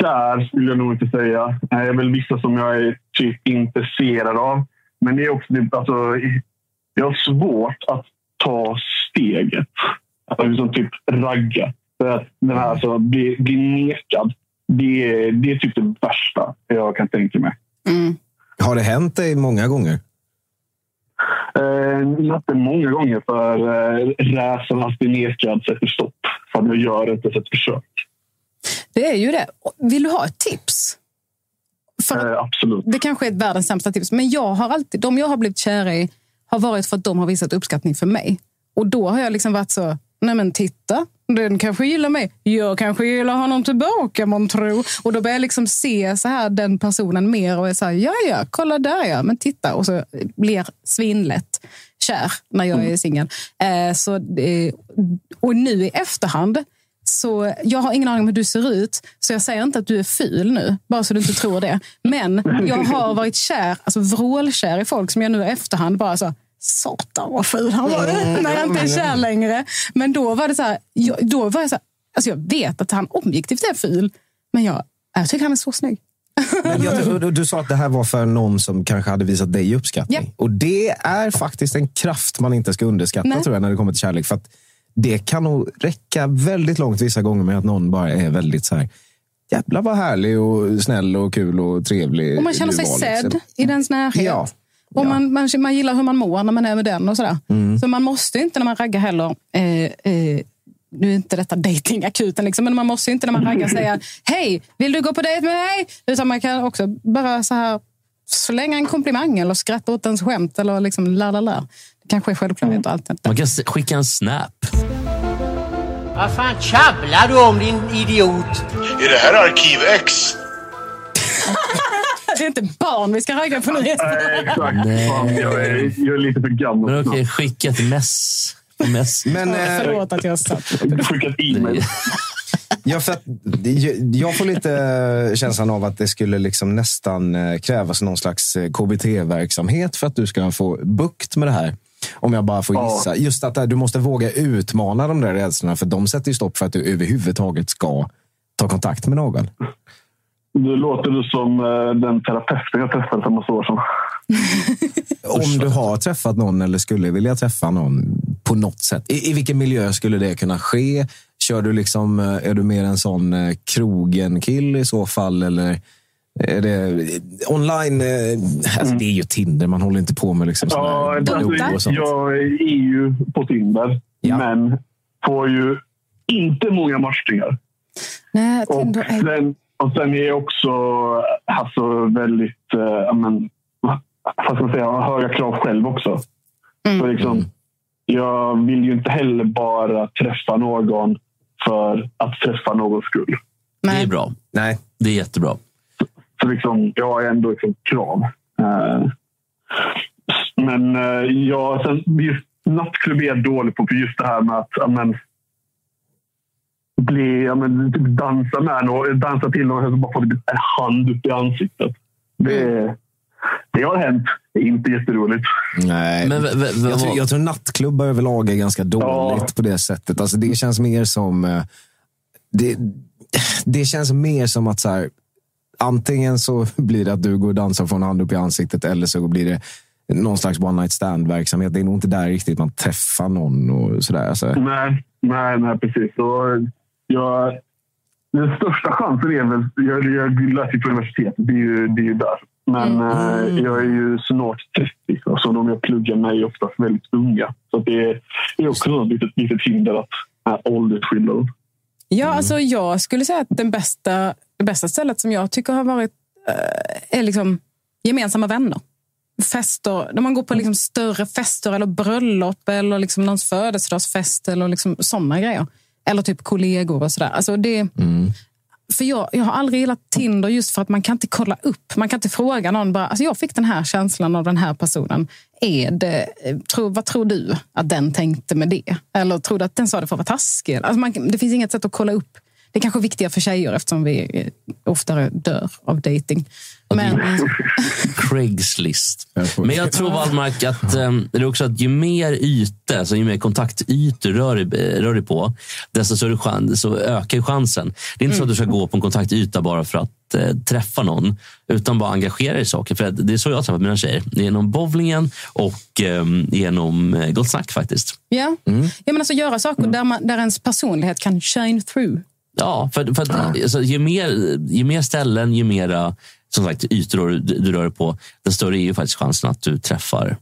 kär skulle jag nog inte säga. Det är väl vissa som jag är typ intresserad av. Men det är också typ, alltså, jag har svårt att ta steget. Alltså, liksom typ ragga. För att den här, alltså, bli, bli nekad. Det är, det är typ det värsta jag kan tänka mig. Har det hänt dig många gånger? Eh, inte många gånger för eh, rädslan att bli nekad sätter stopp. För att jag gör inte ett försök. Det är ju det. Vill du ha ett tips? För Eh, absolut. Det kanske är ett världens sämsta tips, men jag har alltid, de jag har blivit kära i har varit för att de har visat uppskattning för mig. Och då har jag liksom varit så, nej men titta, den kanske gillar mig. Jag kanske gillar honom tillbaka, man tror. Och då börjar jag liksom se så här den personen mer och är så här, ja ja, kolla där ja, men titta. Och så blir svinlätt kär när jag är singel. Eh, så, eh, och nu i efterhand, så jag har ingen aning om hur du ser ut, så jag säger inte att du är ful nu, bara så du inte tror det. Men jag har varit kär, alltså vrålkär i folk som jag nu i efterhand bara så Satan vad ful han var, när jag inte är kär längre. Men då var det så här, jag, då var jag så här, alltså jag vet att han objektivt är ful, men jag, jag tycker han är så snygg. Jag, du, du sa att det här var för någon som kanske hade visat dig uppskattning. Ja. Och det är faktiskt en kraft man inte ska underskatta Nej. tror jag, när det kommer till kärlek. För att det kan nog räcka väldigt långt vissa gånger med att någon bara är väldigt så här, jävlar vad härlig och snäll och kul och trevlig Och man känner sig var, sedd liksom. i dens närhet. Ja. Och man, man, man gillar hur man mår när man är med den och sådär. Mm. Så man måste inte när man raggar heller, eh, eh, nu är inte detta datingakuten, liksom, men man måste inte när man raggar säga hej, vill du gå på dejt med mig? Utan man kan också bara så här slänga en komplimang eller skratta åt ens skämt eller liksom la la la. Det kanske är självklarhet och allt detta. Man kan skicka en snap. Vad fan tjabblar du om din idiot? Är det här Arkiv X? Det är inte barn vi ska ragga på nu Jesper. Exakt. Nej. Fan, jag, är, jag är lite för gammal. Men okej, skicka ett mess. Mess. Men, Ja, eh, Förlåt att jag satt. Skicka ett e-mail. Ja, för att jag får lite känslan av att det skulle liksom nästan eh, krävas någon slags eh, KBT-verksamhet för att du ska få bukt med det här. Om jag bara får Ja. gissa. Just att eh, du måste våga utmana de där rädslorna, för de sätter ju stopp för att du överhuvudtaget ska ta kontakt med någon. Nu låter du som eh, den terapeuten jag träffade för en massa år sedan. Om du har träffat någon eller skulle vilja träffa någon på något sätt. I, i vilken miljö skulle det kunna ske? Kör du liksom, eh, är du mer en sån krogen-kill i så fall? Eller det online? eh, Alltså det är ju Tinder, man håller inte på med liksom Ja, alltså, sånt. jag är ju på Tinder, Ja. men får ju inte många matchningar. Nej, Och Tinder är... sen, och sen är jag också alltså, väldigt, ja, men, vad ska man säga, jag har höga krav själv också. Mm. Så liksom, jag vill ju inte heller bara träffa någon för att träffa någons skull. Det är bra. Nej. Det är jättebra. Så liksom, jag har ändå liksom krav. Eh, men eh, jag, sen, just nattklubb är jag dålig på. För just det här med att ja, men, bli, ja, men, typ dansa med någon, dansa till någon och så bara få typ en hand upp i ansiktet. Det, det har hänt. Det är inte jätteroligt. Nej. Men v- v- v- jag, tror, jag tror nattklubbar överlag är ganska dåligt på det sättet. Alltså det känns mer som... eh, Det, det känns mer som att så här, antingen så blir det att du går och dansar från hand upp i ansiktet eller så blir det någon slags one night stand-verksamhet. Det är nog inte där riktigt man träffar någon och sådär. Alltså. Nej, nej, nej precis. Och jag, den största chansen är väl... Jag, jag läser ju på universitetet. Det är ju, det är ju där. Men eh, jag är ju snart 30. Alltså, de jag pluggar med är oftast väldigt unga. Så det är, det är också ett litet, litet hinder att äh, åldersskillnaden. Ja, alltså jag skulle säga att den bästa, det bästa stället som jag tycker har varit eh, är liksom gemensamma vänner. Fester, när man går på liksom större fester eller bröllop eller liksom någons födelsedagsfest eller liksom sådana grejer. Eller typ kollegor och sådär. Alltså det, för jag, jag har aldrig gillat Tinder just för att man kan inte kolla upp. Man kan inte fråga någon bara, alltså jag fick den här känslan av den här personen. Är det, tro, vad tror du att den tänkte med det? Eller tror du att den sa det för att vara taskig? Alltså man, det finns inget sätt att kolla upp. Det är kanske viktigare för tjejer eftersom vi eh, oftare dör av dating. Men, Craigslist. Men jag tror Wallmark att, um, det är också att ju mer ytor, alltså ju mer kontaktytor rör dig, rör dig på, desto större chans, så ökar chansen. Det är inte så att du ska gå på en kontaktyta bara för att eh, träffa någon, utan bara engagera dig i saker. För det är så jag har träffat mina tjejer. Genom bowlingen och genom eh, Gott Snack faktiskt. ja. Ja, men alltså göra saker där, man, där ens personlighet kan shine through. Ja, för, för att, alltså, ju, mer, ju mer ställen, ju mera som sagt, ytor du, du rör dig på, desto större är ju faktiskt chansen att du träffar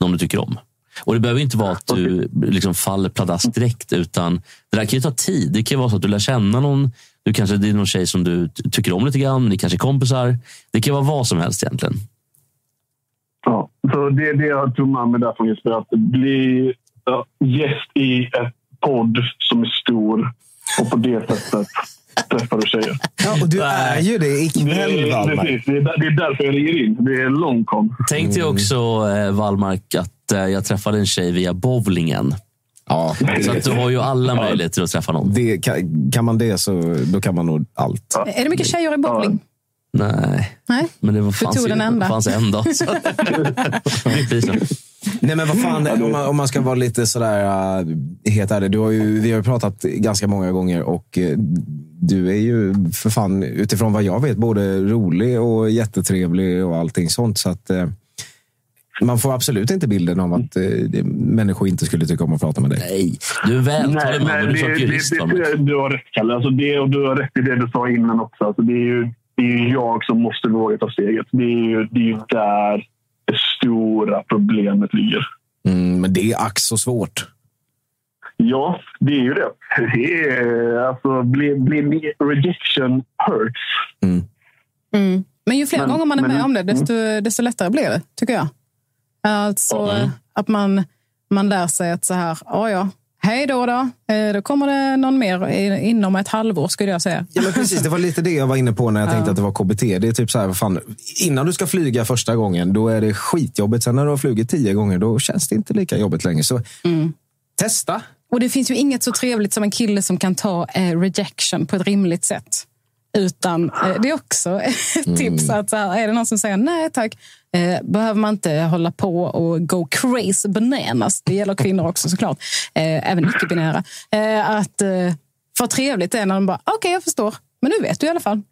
någon du tycker om. Och Det behöver inte vara att du liksom faller pladask direkt, utan det där kan ju ta tid. Det kan vara så att du lär känna någon Du kanske, det är någon tjej som du tycker om lite grann. Ni kanske är kompisar. Det kan vara vad som helst egentligen. Ja, så det är det jag tog med mig därifrån Jesper. Att bli gäst i ett podd som är stor och på det sättet träffar du tjejer. Ja, och du är ju det ikväll, Det är, Wallmark. precis, det, är, där- det är därför jag ringer in. Det är långkom. Tänk dig också, eh, Wallmark, att eh, jag träffade en tjej via bowlingen. Ja, Så att du har ju alla möjligheter att träffa någon. det, kan, kan man det så då kan man nog allt. Är det mycket tjejer i bowling? Nej, Nej. men det var, fanns, tog ju, den enda. fanns en dag. Så. Nej men vad fan, om man, om man ska vara lite sådär uh, helt ärlig. Du har ju, vi har ju pratat ganska många gånger och eh, du är ju för fan, utifrån vad jag vet, både rolig och jättetrevlig och allting sånt. Så att eh, man får absolut inte bilden av att eh, människor inte skulle tycka om att prata med dig. Nej, du är vältalig man, men du är det, jurist. det, du har rätt, Kalle. Alltså det, och du har rätt i det du sa innan också. Alltså det, är ju, det är ju jag som måste våga ta steget. Det är ju, det är ju där det stora problemet ligger. Mm, men det är ack så svårt. Ja, det är ju det. det är, alltså, bli, bli, bli, rejection hurts. Mm. Men ju fler Men- gånger man är men- med om det, desto, desto lättare blir det, tycker jag. Alltså Mm. att man, man lär sig att så här, ja ja, hej då då. Eh, Då kommer det någon mer inom ett halvår, skulle jag säga. Ja, men precis, det var lite det jag var inne på när jag tänkte Ja. att det var KBT. Det är typ så här, fan, innan du ska flyga första gången, då är det skitjobbigt. Sen när du har flugit tio gånger, då känns det inte lika jobbigt längre. Så testa. Och det finns ju inget så trevligt som en kille som kan ta eh, rejection på ett rimligt sätt. Utan eh, det är också ett tips att så här, är det någon som säger nej tack, eh, behöver man inte hålla på och go crazy bananas. Det gäller kvinnor också såklart, eh, även icke-binära. Eh, att eh, vad trevligt det är när de bara, okej jag förstår, men nu vet du i alla fall.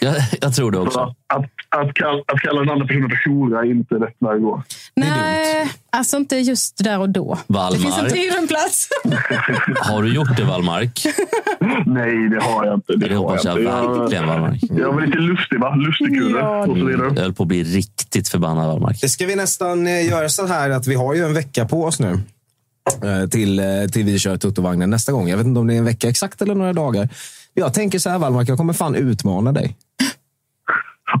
Jag, jag tror det också. Att, att, kalla, att kalla den andra personen för hora är inte rätt väg att gå. Nej, alltså inte just där och då. Wallmark. Det finns en tid och en plats. Har du gjort det, Wallmark? Nej, det har jag inte. Det, Det hoppas jag har inte. verkligen, Wallmark. Jag var lite lustig, va? Lustigkurre Ja. och så vidare. Jag höll på att bli riktigt förbannad, Wallmark. Ska vi nästan eh, göra så här att vi har ju en vecka på oss nu. eh, Till, eh, till vi kör Tuttovagnen nästa gång. Jag vet inte om det är en vecka exakt eller några dagar. Jag tänker så här Wallmark, jag kommer fan utmana dig.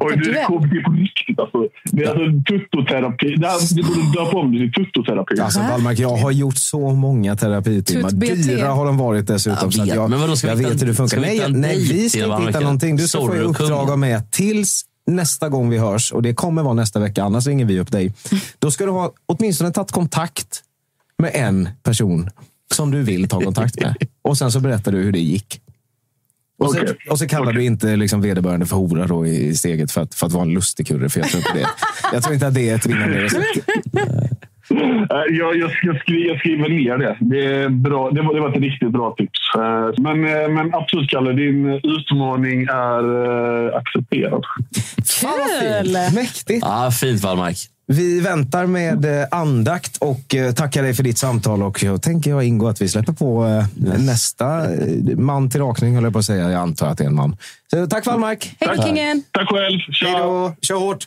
Oj, du är KBT på riktigt alltså. Det är alltså tuttoterapi. Det här- Du borde döpa om det till tuttoterapi. Alltså Wallmark, jag har gjort så många terapitimmar. Dyra har de varit dessutom. Jag så att vet, jag, men vadå, ska jag hitta vet en- hur det funkar. Nej, hitta nej, vi till ska inte hitta någonting. Du ska få i uppdrag av mig tills nästa gång vi hörs. Och det kommer vara nästa vecka, annars ringer vi upp dig. Då ska du ha åtminstone tagit kontakt med en person som du vill ta kontakt med. Och sen så berättar du hur det gick. Och så, Okej. och så kallar du inte liksom vederbörande för hora då i, i steget för att, för att vara en lustigkurre. För jag tror, inte det. jag tror inte att det är ett vinnande recept. Jag, jag, ska skri, jag skriver ner det. Det, är bra. det, var, det var ett riktigt bra tips. Eh, Men, eh, men absolut, Kalle. Din utmaning är eh, accepterad. Kul! Mäktigt. Ja, fint, Wallmark. Vi väntar med eh, andakt och eh, tackar dig för ditt samtal. Och jag tänker jag ingå att vi släpper på eh, nästa man till rakning, höll jag på att säga. Jag antar att det är en man. Så, tack Wallmark! Hej kingen! Tack själv. Hej då! Kör hårt!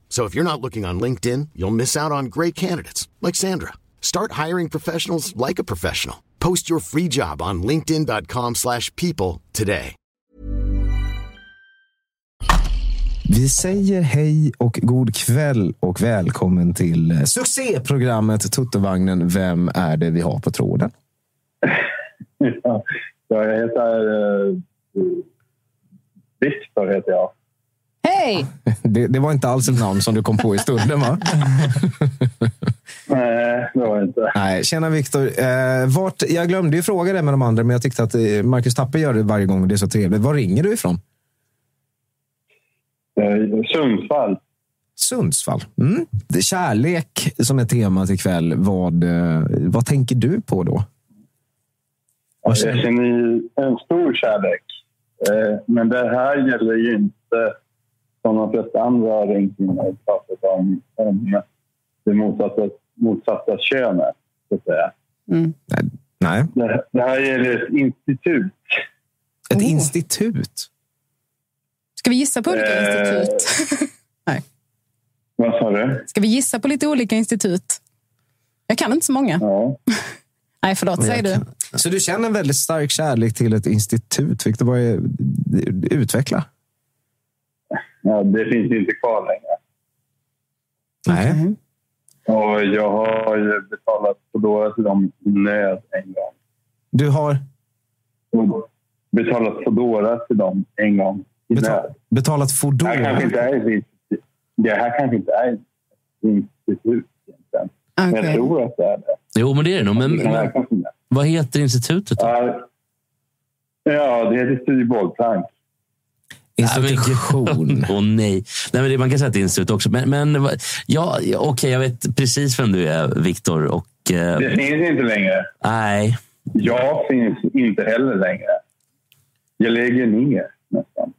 So if you're not looking on LinkedIn, you'll miss out on great candidates like Sandra. Start hiring professionals like a professional. Post your free job on linkedin.com/people today. Vi säger hej och god kväll och välkommen till succéprogrammet Tuttovagnen. Vem är det vi har på tråden? Ja, jag heter eh, Viktor heter jag. Hej! Det, det var inte alls ett namn som du kom på i stunden, va? Nej, det var inte. Nej, tjena Viktor. Eh, vart, jag glömde ju fråga det med de andra, men jag tyckte att eh, Marcus Tapper gör det varje gång och det är så trevligt. Var ringer du ifrån? Eh, Sundsvall. Sundsvall. Mm. Det är kärlek som är temat ikväll. Vad, eh, vad tänker du på då? Jag känner ju en stor kärlek. Eh, Men det här gäller ju inte som de flesta andra och pratat om, om det motsatta, motsatta könet, så att säga. Nej. Det, det här gäller ett institut. Ett institut? Ska vi gissa på olika Eh. institut? Nej. Vad sa du? Ska vi gissa på lite olika institut? Jag kan inte så många. Nej, förlåt. Säg du. Så du känner en väldigt stark kärlek till ett institut. Viktor, vad är, utveckla. Ja, det finns inte kvar längre. Nej. Och jag har ju betalat Foodora till dem i nöd en gång. Du har? Betalat Foodora till dem en gång i nöd. Betalat Det här Foodora? kanske inte är ett institut. Det här kanske inte är ett institut egentligen. Men jag tror att det är det. Jo, men det är det nog. Men, men vad heter institutet då? Ja, det heter Studio Bollplank. Institution. Åh nej. nej men det, man kan säga att det är institut också. Men, men ja, okej, jag vet precis vem du är, Viktor. Och, eh, Det finns inte längre. nej. Jag finns inte heller längre. Jag lägger ner nästan.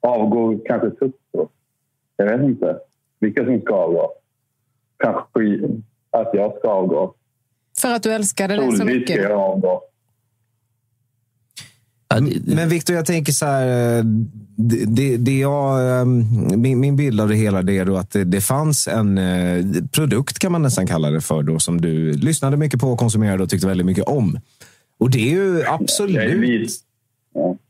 Avgår kanske Tutto. Jag vet inte vilka som ska avgå. Kanske att jag ska avgå. För att du älskade det så Troligtvis ska mycket. jag avgå. Men Viktor, jag tänker så här. eh, Det, det, det jag, eh, min, min bild av det hela det är då att det, det fanns en eh, produkt, kan man nästan kalla det för, då, som du lyssnade mycket på, konsumerade och tyckte väldigt mycket om. Och det är ju absolut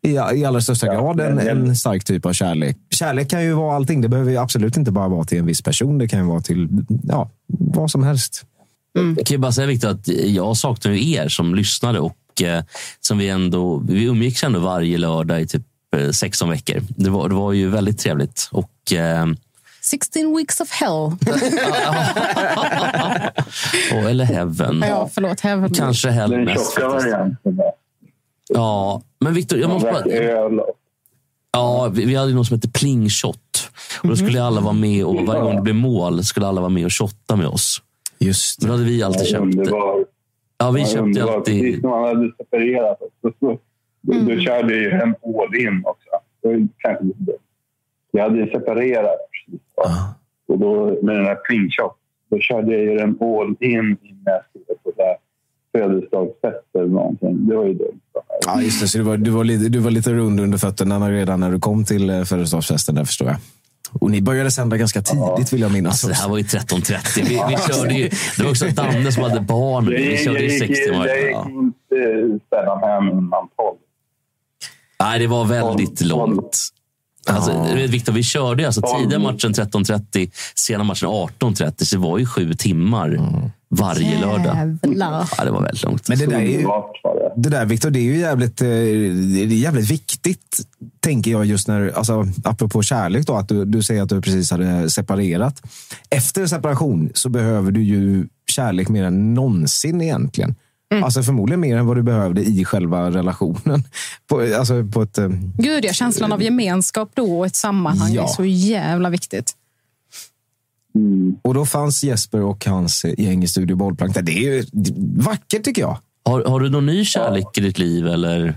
i, i allra största grad en, en stark typ av kärlek. Kärlek kan ju vara allting. Det behöver ju absolut inte bara vara till en viss person. Det kan ju vara till ja, vad som helst. Jag kan ju bara säga Victor, att jag saknar er som lyssnade och som vi ändå, vi umgicks ändå varje lördag i typ eh, 16 veckor. Det var, det var ju väldigt trevligt. Och, eh, 16 weeks of hell. och, eller heaven. ja, förlåt. Heaven. Kanske hell Den mest. Ja, men Victor, jag måste bara... Ja, vi, hade något som hette plingshot. Och då skulle alla vara med och varje gång det blev mål skulle alla vara med och shotta med oss. Just Men då hade vi alltid köpt... underbar. Ja, vi köpte ju underbar. alltid... Precis när man hade separerat. Så, så, då, då körde jag ju en all in också. Jag hade ju separerat precis. va. Och då, med den här klingshot, då körde jag ju en all in innan jag skulle på det födelsedagsfest eller någonting. Det var ju dumt. Ja, just det. Så du var, du, var lite, du var lite rund under fötterna när- redan när du kom till eh, födelsedagsfesten, där förstår jag. Och ni började sända ganska tidigt, vill jag minnas. Alltså, det här var ju 13.30. Vi, vi körde ju, det var också Danne som hade barn. Vi körde ju gick, 6 timmar. jag gick Ja. inte hem innan. Nej, det var väldigt långt. Alltså, Victor, vi körde ju alltså tidiga matchen 13.30, sena matchen 18.30. Så det var ju sju timmar varje lördag. Jävlar. Ja, det var väldigt långt. Men det där, är ju, det där Victor, det är ju jävligt, eh, det är jävligt viktigt, tänker jag, just när, alltså, apropå kärlek, då, att du, du säger att du precis hade separerat. Efter separation så behöver du ju kärlek mer än någonsin egentligen. Alltså förmodligen mer än vad du behövde i själva relationen. På, alltså på ett, eh, Gud, ja, känslan av gemenskap då och ett sammanhang Ja. är så jävla viktigt. Och då fanns Jesper och hans gäng i Studio Bollplank. Det är ju vackert tycker jag. Har, har du någon ny kärlek i ditt liv? Eller?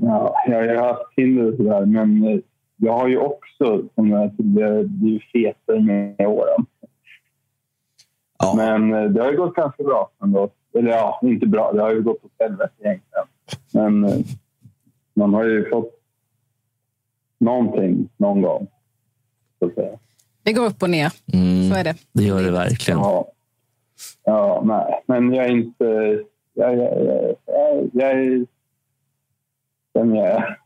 Ja, jag har haft Tinder och sådär, men jag har ju också, som jag tidigare, blivit fetare med åren. Men eh, det har ju gått ganska bra ändå. Eller ja, inte bra. Det har ju gått åt helvete egentligen. Men eh, man har ju fått någonting någon gång. Så att säga. Det går upp och ner. Så är det. Det gör det verkligen. Ja, ja nej. Men jag är inte... Jag, jag, jag, jag, jag är... Vem jag är.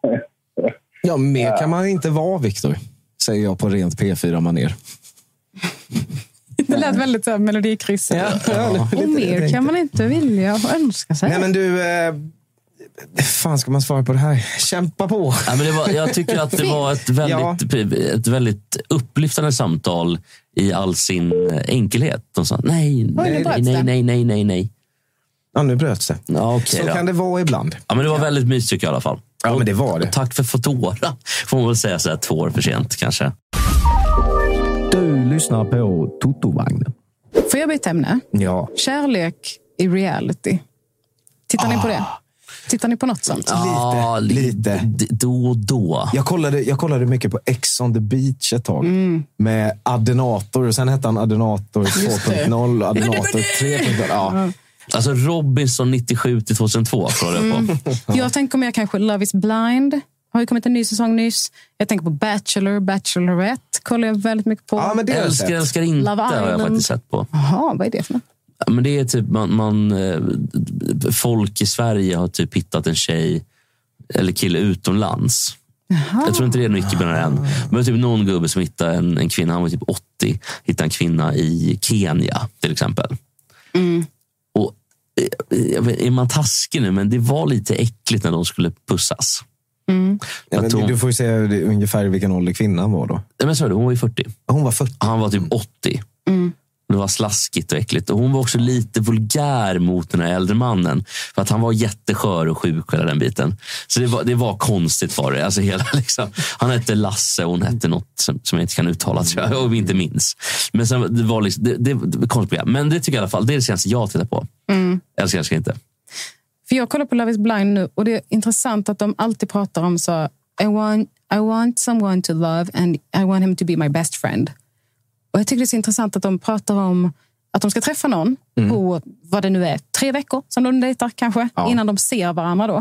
Ja, mer kan man inte vara, Viktor. Säger jag på rent P4-manér. Det lät väldigt så här melodikryss. ja, och mer kan man inte vilja och önska sig. Nej, men du, eh, fan ska man svara på det här? Kämpa på! Ja, men det var, jag tycker att det var ett väldigt, ett väldigt upplyftande samtal i all sin enkelhet. De sa nej, nej, nej, nej, nej, nej, nej. Ja, nu bröts det. Ja, okej Så då. kan det vara ibland. Ja, men det var väldigt mysigt tycker jag i alla fall. Ja, men det var det. Tack för Foodora. Får man väl säga så här två år för sent kanske. Du lyssnar på Totovagnen. Får jag byta ämne? Ja. Kärlek i reality. Tittar ni på det? Tittar ni på något sånt? Ja, lite. d- Då och då. Jag kollade, jag kollade mycket på Ex on the beach ett tag. Med Adenator. Och sen hette han Adenator Just det. 2.0, Adenator 3.0. Ja. Alltså Robinson 97 till 2002 kollade jag på. Jag tänker mer kanske Love is blind. Har ju kommit en ny säsong nyss. Jag tänker på Bachelor, Bachelorette. Kollar jag väldigt mycket på. Ja, men det Älskar, sett. älskar inte Love har jag Island. faktiskt sett på. Jaha, vad är det för något? Ja, Men det är typ man, man, eh, folk i Sverige har typ hittat en tjej eller kille utomlands. Jag tror inte det är mycket med än. Men typ någon gubbe som hittade en, en kvinna, han var typ 80, hittade en kvinna i Kenya till exempel. Och, eh, är man taskig nu, men det var lite äckligt när de skulle pussas. Ja, men hon- du får ju säga ungefär vilken ålder kvinnan var då. Nej, men så hon var ju 40. Hon var 40. Han var typ 80. Det var slaskigt och äckligt. Och hon var också lite vulgär mot den här äldre mannen. För att han var jätteskör och sjuk hela den biten. Så det var, det var konstigt var det. Alltså hela, liksom, han hette Lasse och hon hette något som, som jag inte kan uttala tror jag, och inte minns. Men sen, det var liksom, det, det, det konstigt. Men det tycker jag i alla fall, det är det senaste jag tittar på. Mm. Älskar, älskar inte. För jag kollar på Love is blind nu och det är intressant att de alltid pratar om så I want, I want someone to love and I want him to be my best friend. Och jag tycker det är så intressant att de pratar om att de ska träffa någon Mm. på vad det nu är, tre veckor som de dejtar kanske, innan de ser varandra då.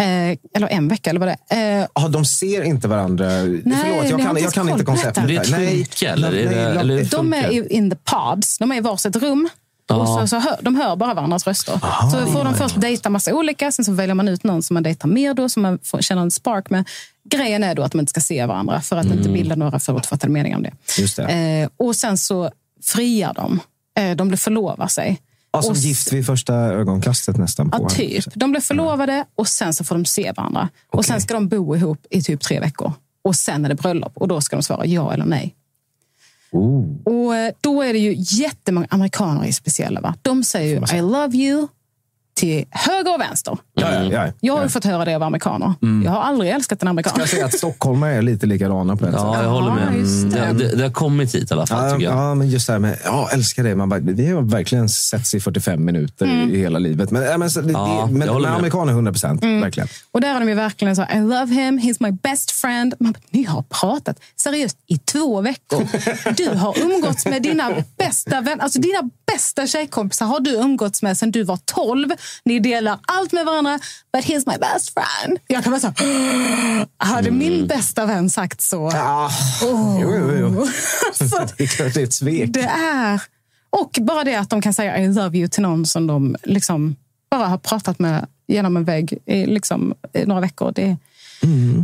Eh, eller en vecka eller vad det är. Eh, Ja, de ser inte varandra. Förlåt, jag kan, inte jag kan inte konceptet. Det är. Nej. tunka, eller? Nej, eller hur de är in the pods. De är i varsitt rum. Ja. Och så, så hör, de hör bara varandras röster. så får de först dejta massa olika, sen så väljer man ut någon som man dejtar mer då, som man får känna en spark med. Grejen är då att de inte ska se varandra för att inte bilda några förutfattade meningar om det. Just det. Eh, och sen så friar de. Eh, de blir förlovar sig. Ja, som Och gift vid första ögonkastet nästan. På Ja, typ. De blir förlovade och sen så får de se varandra. Och sen ska de bo ihop i typ tre veckor. Och sen är det bröllop och då ska de svara ja eller nej. Och eh, då är det ju jättemånga amerikaner är speciella. Va? De säger ju I love you till höger och vänster. Ja, ja, ja. Jag har ju fått höra det av amerikaner. Jag har aldrig älskat en amerikan. Ska jag säga att stockholmare är lite likadana på ett sätt? Ja, jag håller med. just det. Det, det, har kommit hit i alla fall, Ja, tycker jag. ja, men just det här med ja, älskar det. Man bara, vi har verkligen setts i 45 minuter Mm. i hela livet. Men, men, det, Ja, det, men, jag håller men amerikaner 100 procent. Mm. Verkligen. Och där är de ju verkligen så I love him, he's my best friend. Man, bara, ni har pratat seriöst i två veckor. Du har umgåtts med dina bästa vänner, alltså dina bästa tjejkompisar har du umgåtts med sedan du var 12. Ni delar allt med varandra, but he's my best friend. Jag kan bara säga, hade min bästa vän sagt så? Ah, Oh. jo, jo, jo. Så Det är klart det är ett svek. det är... Och bara det att de kan säga I love you till någon som de liksom bara har pratat med genom en vägg i liksom, i några veckor. Det,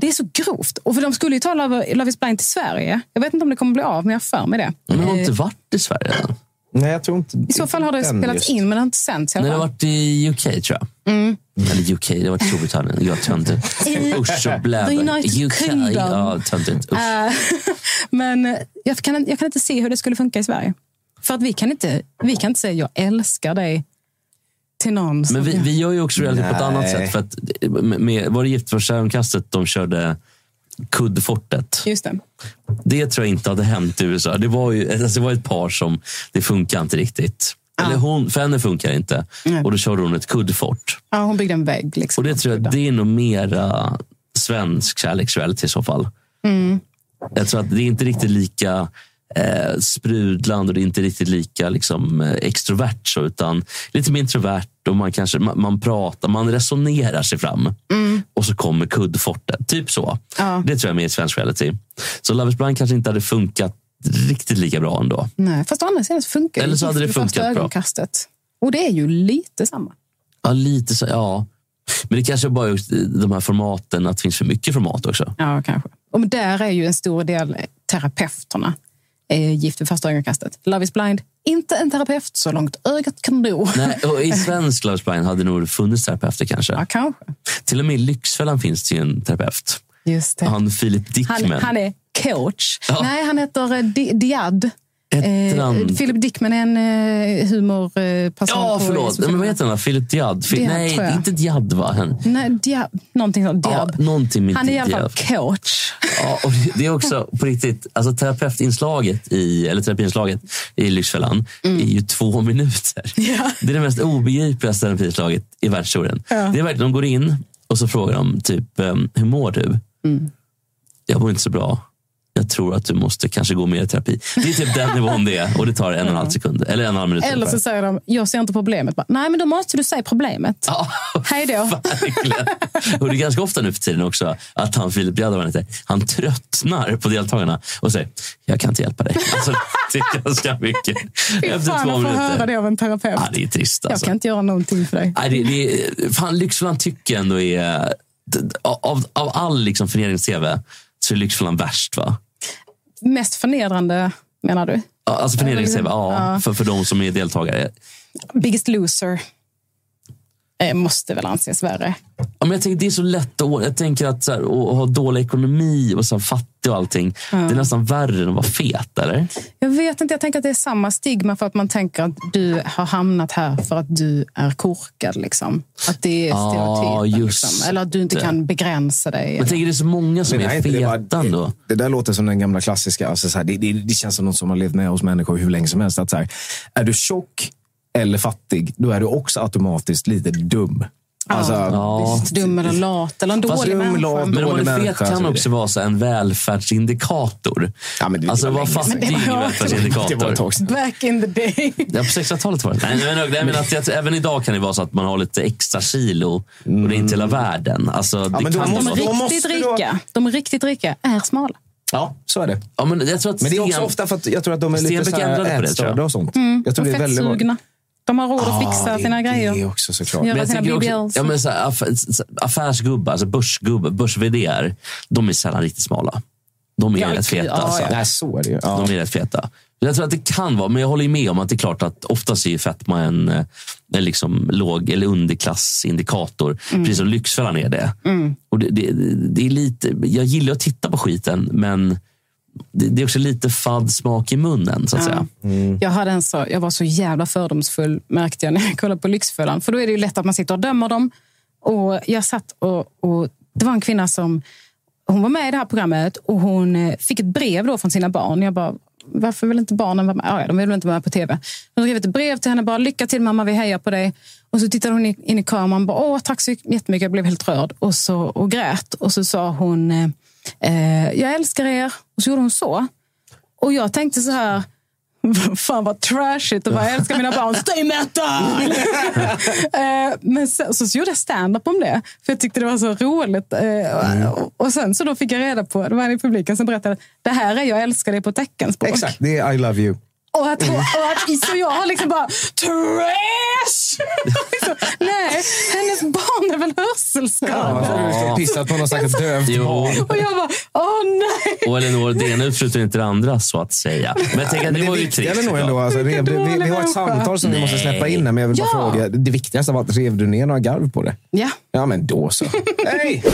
det är så grovt. Och för de skulle ju ta Love, Love is blind till Sverige. Jag vet inte om det kommer bli av, men jag har för mig det. Men de har Eh, inte varit i Sverige än. Nej, jag tror inte I så fall har det spelats just. in, men det har inte sänts Nej, det har varit i UK tror jag. Mm. Eller UK, det har varit i Storbritannien. Jag töntigt. Usch och United UK, Kingdom. ja töntigt. Eh, men eh, jag kan, jag kan inte se hur det skulle funka i Sverige. För att vi kan inte, vi kan inte säga jag älskar dig till någon. Men vi, vi gör ju också reality på ett annat sätt. För att, med, med, var det Gift för de körde kuddfortet? Just det. Det tror jag inte hade hänt i USA. Det var ju alltså det var ett par som, det funkar inte riktigt. Eller hon, för henne funkar inte. Och då körde hon ett kuddfort. Ja, hon byggde en vägg. Liksom. Och det tror jag det är nog mera svensk kärleksreality i så fall. Mm. Jag tror att det är inte riktigt lika eh, sprudlande och det är inte riktigt lika liksom, eh, extrovert. Så, utan lite mer introvert och man, kanske, man, man pratar, man resonerar sig fram. Och så kommer kuddfortet. Typ så. Ja. Det tror jag är mer i svensk reality. Så Love is blind kanske inte hade funkat riktigt lika bra ändå. Nej, fast å andra sidan funkar Eller så hade det funkat bra. Och det är ju lite samma. Ja, lite så. Ja. Men det kanske bara är de här formaten, att det finns för mycket format också. Ja, kanske. Och där är ju en stor del terapeuterna. Är gift vid första ögonkastet. Love is blind, inte en terapeut så långt ögat kan nå. Nej, och I svensk Love is blind hade nog funnits terapeuter kanske. Ja, kanske. Till och med i Lyxfällan finns det ju en terapeut. Just det. Han Filip Dickman. Han, han är coach. Ja. Nej, han heter eh, Di- Diad. Eh, Philip Dickman är en eh, humorperson. Ja, förlåt. sociala Men vad heter han? Philip Diad? Fi- Diad, Nej, inte Diad va? Han, Nej, Diab, någonting sånt. Diab. Ja, någonting Han är i alla fall coach. Ja, och det- är också på riktigt, alltså terapeutinslaget i, eller terapiinslaget i Lyxfällan Mm. är ju två minuter. Det är det mest obegripliga terapiinslaget i världshistorien. Ja. Det är verkligen, de går in och så frågar de typ, ehm, hur mår du? Mm. Jag mår inte så bra. Jag tror att du måste kanske gå mer i terapi. Det är typ den nivån det är och det tar en och en halv sekund. Eller en och en halv minut. Eller så säger de, jag ser inte problemet. Bara, Nej, men då måste du säga problemet. Hej då. Verkligen. Och det är ganska ofta nu för tiden också att han Filip vad han tröttnar på deltagarna och säger, jag kan inte hjälpa dig. Alltså, det är ganska mycket. Fy Efter fan två att få höra minuter. det av en terapeut. Ja, det är trist Jag alltså. kan inte göra någonting för dig. Nej, det, det, fan, Lyxfällan tycker jag ändå är... Av, av all liksom förenings-tv så är Lyxfällan värst va? Mest förnedrande, menar du? Alltså förenings-tv, ja. Ja. För, för de som är deltagare. Biggest loser måste väl anses värre. Ja, men jag tänker, det är så lätt att, jag tänker att så här, att ha dålig ekonomi och så här, fattig och allting. Ja. Det är nästan värre än att vara fet, eller? Jag vet inte, jag tänker att det är samma stigma för att man tänker att du har hamnat här för att du är korkad. Liksom. Att det är stereotypen. just liksom. Eller att du inte det. kan begränsa dig. Jag tänker det är så många som Men är nej, det feta ändå. Det där låter som den gamla klassiska. Alltså så här, det, det, det känns som något som har levt med hos människor hur länge som helst. Att så här, är du tjock eller fattig, då är du också automatiskt lite dum. Alltså, Ja. Dum eller lat eller en Fast dålig dum, människa. lat, Men dålig fet kan är också vara så en välfärdsindikator. det alltså var vara länge fattig sedan. är Men det var- välfärdsindikator. Det. Back in the day. Ja, på 1600-talet var det. Nej, men, nej, men att, jag, även idag kan det vara så att man har lite extra kilo och det är inte hela världen. Alltså, det men kan De riktigt måste rika, de riktigt rika är smala. Ja, så är det. Ja, men, jag tror att Men det är också Sten- ofta för att jag tror att de är lite så här det, ätstörda jag. och sånt. Mm, Jag tror det är väldigt fettsugna. De har råd att Ah, fixa det- sina grejer. Det är också såklart. Men Göra sina också, ja, men så här, aff, affärsgubbar, alltså börsgubbar, börs de är sällan riktigt smala. De är Ja, rätt feta. ja, alltså. ja. Nej, så är det ju. Ja. De är rätt feta. Jag tror att det kan vara, men jag håller med om att det är klart att oftast är ju fetma en, eh, en liksom låg eller underklassindikator. Precis som Lyxfällan är det. Mm. Och det, det, det är lite, jag gillar att titta på skiten, men det, är också lite fadd smak i munnen. så att Ja. säga. Jag, hade en så, jag var så jävla fördomsfull märkte jag när jag kollade på Lyxfällan. För då är det ju lätt att man sitter och dömer dem. Och jag satt och, och det var en kvinna som hon var med i det här programmet och hon eh, fick ett brev då från sina barn. Jag bara, varför vill inte barnen vara med? Ja, ja, de vill väl inte vara med på tv. De skrev ett brev till henne, bara lycka till mamma, vi hejar på dig. Och så tittade hon in i kameran och bara, åh tack så jättemycket, jag blev helt rörd. Och, så, och grät. Och så sa hon, eh, jag älskar er. Och så gjorde hon så. Och jag tänkte så här, fan vad trashigt och bara, jag älskar mina barn, stay metal! Eh, Men sen, så, så gjorde jag stand-up om det, för jag tyckte det var så roligt. Och, och sen så då fick jag reda på, det var en i publiken som berättade, det här är jag älskar dig på teckenspråk. Exakt, det är I love you. Och att, och att, så jag har liksom bara, trash! nej, hennes barn är väl Ja, har du pissat på någon stackars dövt Jo. barn. Och jag bara, åh nej! Och Elinor, det ena utesluter inte det andra, så att säga. Men jag tänker det det var ju trist. nog ändå, alltså, rev, du- vi, vi har ett samtal som vi måste släppa in här, men jag vill bara Ja. fråga. Det viktigaste var att rev du ner några garv på det? Ja. Ja, men då så. Hej!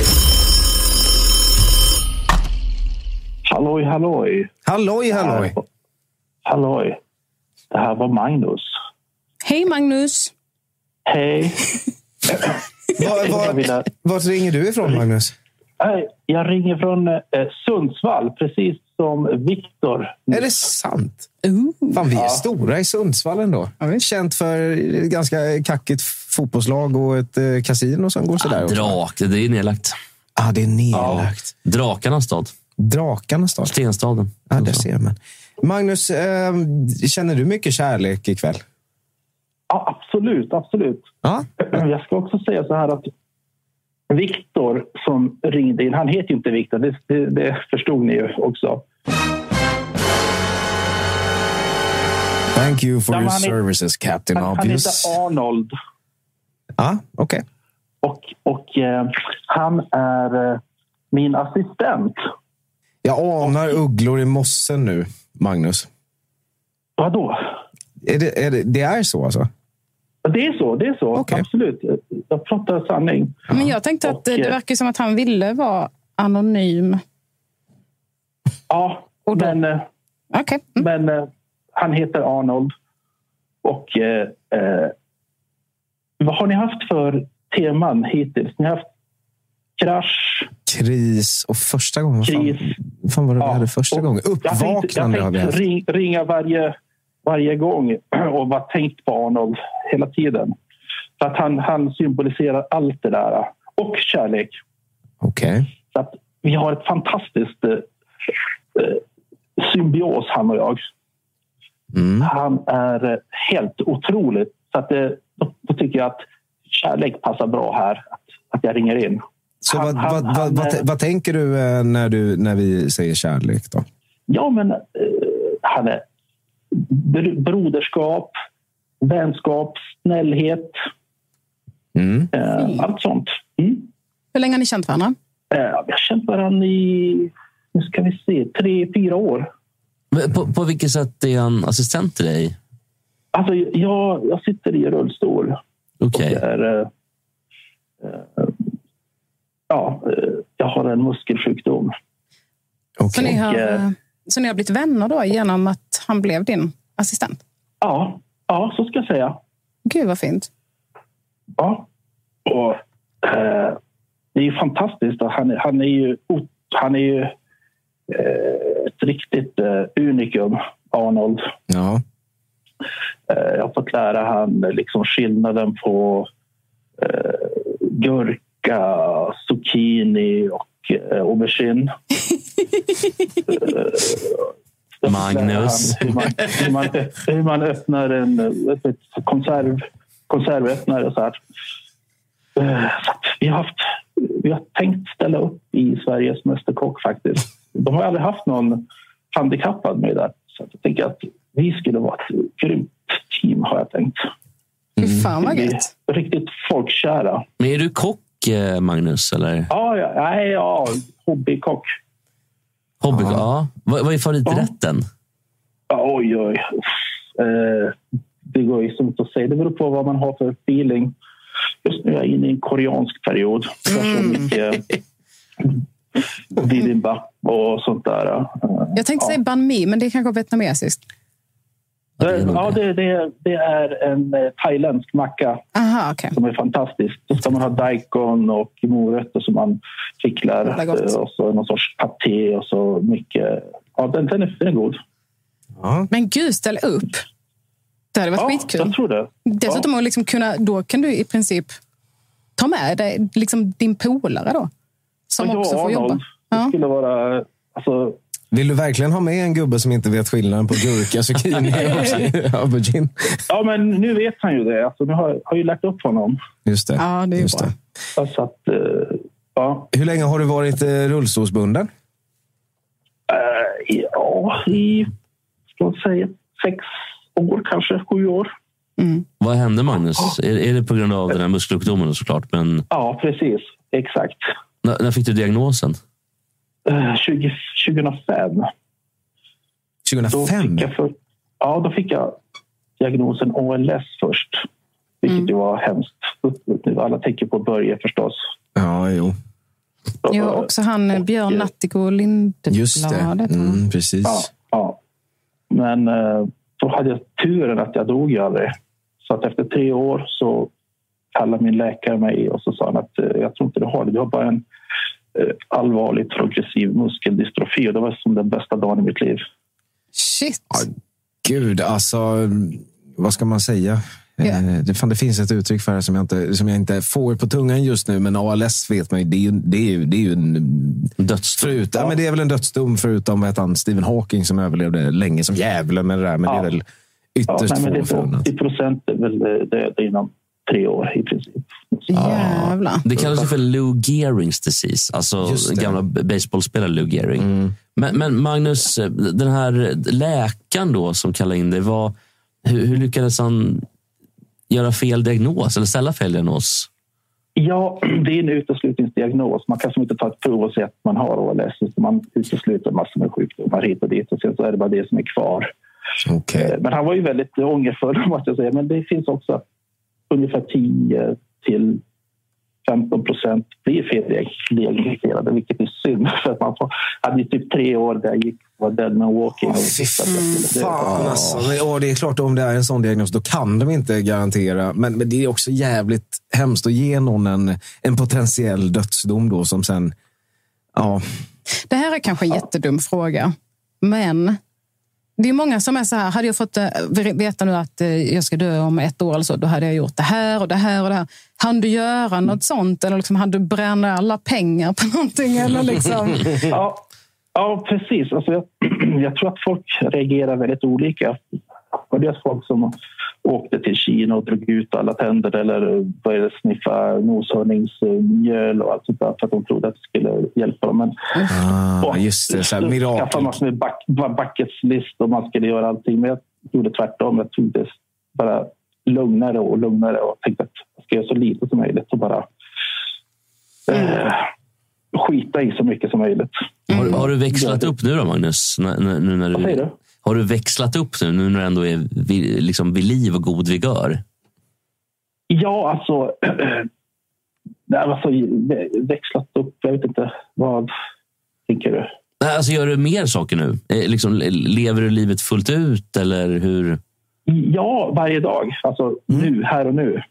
Halloj, halloj. Halloj, halloj. Halloj. Det här var Magnus. Hej Magnus! Hej. Var, var, ville- vart ringer du ifrån, Magnus? Nej, Jag ringer från eh, Sundsvall, precis som Viktor. Är det sant? Fan, vi är stora i Sundsvall ändå. Känt för ett ganska kackigt fotbollslag och ett eh, kasino som går sådär. också. Drak, det är nedlagt. Ah, det är nedlagt. Drakarnas stad. Drakarnas stad. Stenstaden. Ja, där ser man. Magnus, eh, känner du mycket kärlek ikväll? Ja, absolut, absolut. Ja. Jag ska också säga så här att Viktor som ringde in, han heter ju inte Viktor, det, det, det förstod ni ju också. Thank you for Ja, your han är- services, Captain Han, han Obvious. heter Arnold Ja, okej. och, och eh, han är eh, min assistent. Jag anar ugglor i mossen nu. Magnus? Vadå? Är det, är det, det är så alltså? Det är så, det är så. Absolut. Jag pratar sanning. Men jag tänkte att det, det Och, eh, verkar som att han ville vara anonym. Ja, men, eh, men eh, han heter Arnold. Och eh, vad har ni haft för teman hittills? Ni har haft krasch, Kris och första gången. Fan, Kris. vad fan var det vi hade första Och gången? jag tänkte, Uppvaknande jag har vi tänkte ring, ringa varje, varje gång och var tänkt på Arnold hela tiden. För att han, han symboliserar allt det där. Och kärlek. Okej. Så att vi har ett fantastiskt eh, eh, symbios, han och jag. Mm. Han är helt otrolig. Så att, eh, då, då tycker jag att kärlek passar bra här. Att, att jag ringer in. Så Han- vad, han- vad, vad, han, vad, eh, vad tänker du eh, när, du när vi säger kärlek? då? Ja, men eh, han är br- broderskap, vänskap, snällhet. Mm. Allt sånt. Mm. Hur länge har ni känt varandra? Eh, vi har känt varandra i, nu ska vi se, tre, fyra år. På, på vilket sätt är han assistent till dig? Alltså, jag, jag sitter i rullstol. Okej. Och är, eh, ja, eh, jag har en muskelsjukdom. Så, ni har, eh, så ni har blivit vänner då genom att han blev din assistent? Ja, ja så ska jag säga. Gud vad fint. Ja. Och, eh, det är ju fantastiskt. Han, är- han är ju, han är ju eh, ett riktigt eh, unikum, Arnold. Ja. Eh, jag har fått lära han eh, liksom skillnaden på eh, gurka, zucchini och eh, aubergine. Eh, Magnus. Hur man, hur, man, hur man öppnar en eh, ett konserv, konservöppnare så här. Eh, så Vi har, haft, vi har tänkt ställa upp i Sveriges Mästerkock faktiskt. De har aldrig haft någon handikappad med där. Så jag tänker att vi skulle vara ett grymt team har jag tänkt. Fy fan vad gött. Riktigt folkkära. Men är du kock, eh, Magnus? Eller? Ja, ja, nej, ja hobbykock. Hobby? Ja. Vad, vad är favoriträtten? Ja, Oj, oj. Eh, det går ju inte att säga. Det beror på vad man har för feeling. Just nu är jag inne i en koreansk period. Jag kör mycket bibimbap och sånt där. Eh, Jag tänkte säga banh mi, men det är kanske vietnamesiskt. Ja, det, det, det är en eh, thailändsk macka Aha, okej. som är fantastisk. Då ska man ha daikon och morötter som man ficklar. Och så någon sorts paté och så mycket. Ja, den, den, är, den är god. Men gud, ställ upp. Det hade varit Ja, skitkul. jag tror det. Dessutom att liksom kunna, då kan du i princip ta med dig liksom din polare då. Som Ja, också får jobba. Arnold. Det skulle vara... Alltså, Vill du verkligen ha med en gubbe som inte vet skillnaden på gurka, zucchini och aubergine? ja, men nu vet han ju det. Alltså, nu har har ju lärt upp honom. Just det. Ja, det är Just bra. det. Så att, eh, ja. Hur länge har du varit eh, rullstolsbunden? Eh, ja, i ska säga, sex år kanske, sju år. Vad hände, Magnus? Är, är det på grund av den här muskelsjukdomen såklart? Men Ja, precis. Exakt. när, när fick du diagnosen? Eh, 20, 2005. Då 2005? fick jag för, ja, då fick jag diagnosen ALS först. Vilket ju var hemskt. Alla tänker på Börje förstås. Ja, jo. Jo, också han eh, Björn Natthiko Lindeblad. Just det. Mm, precis. Ja, ja. Men eh, då hade jag turen att jag dog aldrig. Så att efter tre år så kallade min läkare mig och så sa han att eh, jag tror inte du har det. Du har bara en eh, allvarlig progressiv muskeldystrofi. Och det var som den bästa dagen i mitt liv. Shit. Gud, alltså, vad ska man säga? Eh, Det, fan, det finns ett uttryck för det som jag, inte, som jag inte får på tungan just nu, men ALS vet man ju. Det är ju, det är ju, det är ju en dödsdom. Förut, ja. men det är väl en dödsdom förutom vet han, Stephen Hawking som överlevde länge som djävulen med det där. Men det är väl ytterst nej, men det få är förunnat. 80 procent är väl eh, döda inom tre år i princip. Jävlar. Det kallas för Lou Gehrings disease. Alltså gamla baseballspelare Lou Gehring. Men, men Magnus, den här läkaren då som kallade in dig, hur, hur lyckades han göra fel diagnos eller ställa fel diagnos? Ja, det är en uteslutningsdiagnos. Man kan som inte ta ett prov och säga att man har ALS. Man utesluter massor med sjukdomar hit och dit och sen så är det bara det som är kvar. Okay. Men han var ju väldigt ångerfull måste jag säga. Men det finns också ungefär 10 till 15 procent blir feldiagnostiserade, vilket är synd. För att man får, hade ju typ tre år där jag gick och var dead man walking. Skulle dö. Fan alltså. Ja, det är klart, om det är en sån diagnos, då kan de inte garantera. Men, men det är också jävligt hemskt att ge någon en, en potentiell dödsdom då som sen... Ja. Det här är kanske en jättedum fråga, men det är många som är så här, hade jag fått eh, veta nu att eh, jag ska dö om ett år eller så, då hade jag gjort det här och det här och det här. Han du göra något sånt eller liksom, han du bränna alla pengar på någonting? Eller liksom... ja, ja, precis. Alltså jag, jag tror att folk reagerar väldigt olika. Och det är folk som åkte till Kina och drog ut alla tänder eller började sniffa noshörningsmjöl och allt sånt där för att de trodde att det skulle hjälpa dem. Men, Ah, just det, så här, mirakel. Skaffa massor med back, buckets list och man skulle göra allting. Men jag gjorde tvärtom. Jag tog det bara lugnare och lugnare och tänkte att jag ska göra så lite som möjligt och bara eh, skita i så mycket som möjligt. Har, du- har du växlat upp nu då, Magnus? När, när, nu när Vad säger du? Har du växlat upp nu, nu när du ändå är vid, liksom vid liv och god vigör? Ja, alltså... Nej, alltså växlat upp, jag vet inte. Vad tänker du? Nej, Alltså, gör du mer saker nu? Eh, Liksom, lever du livet fullt ut eller hur? Ja, varje dag. Alltså nu, här och nu.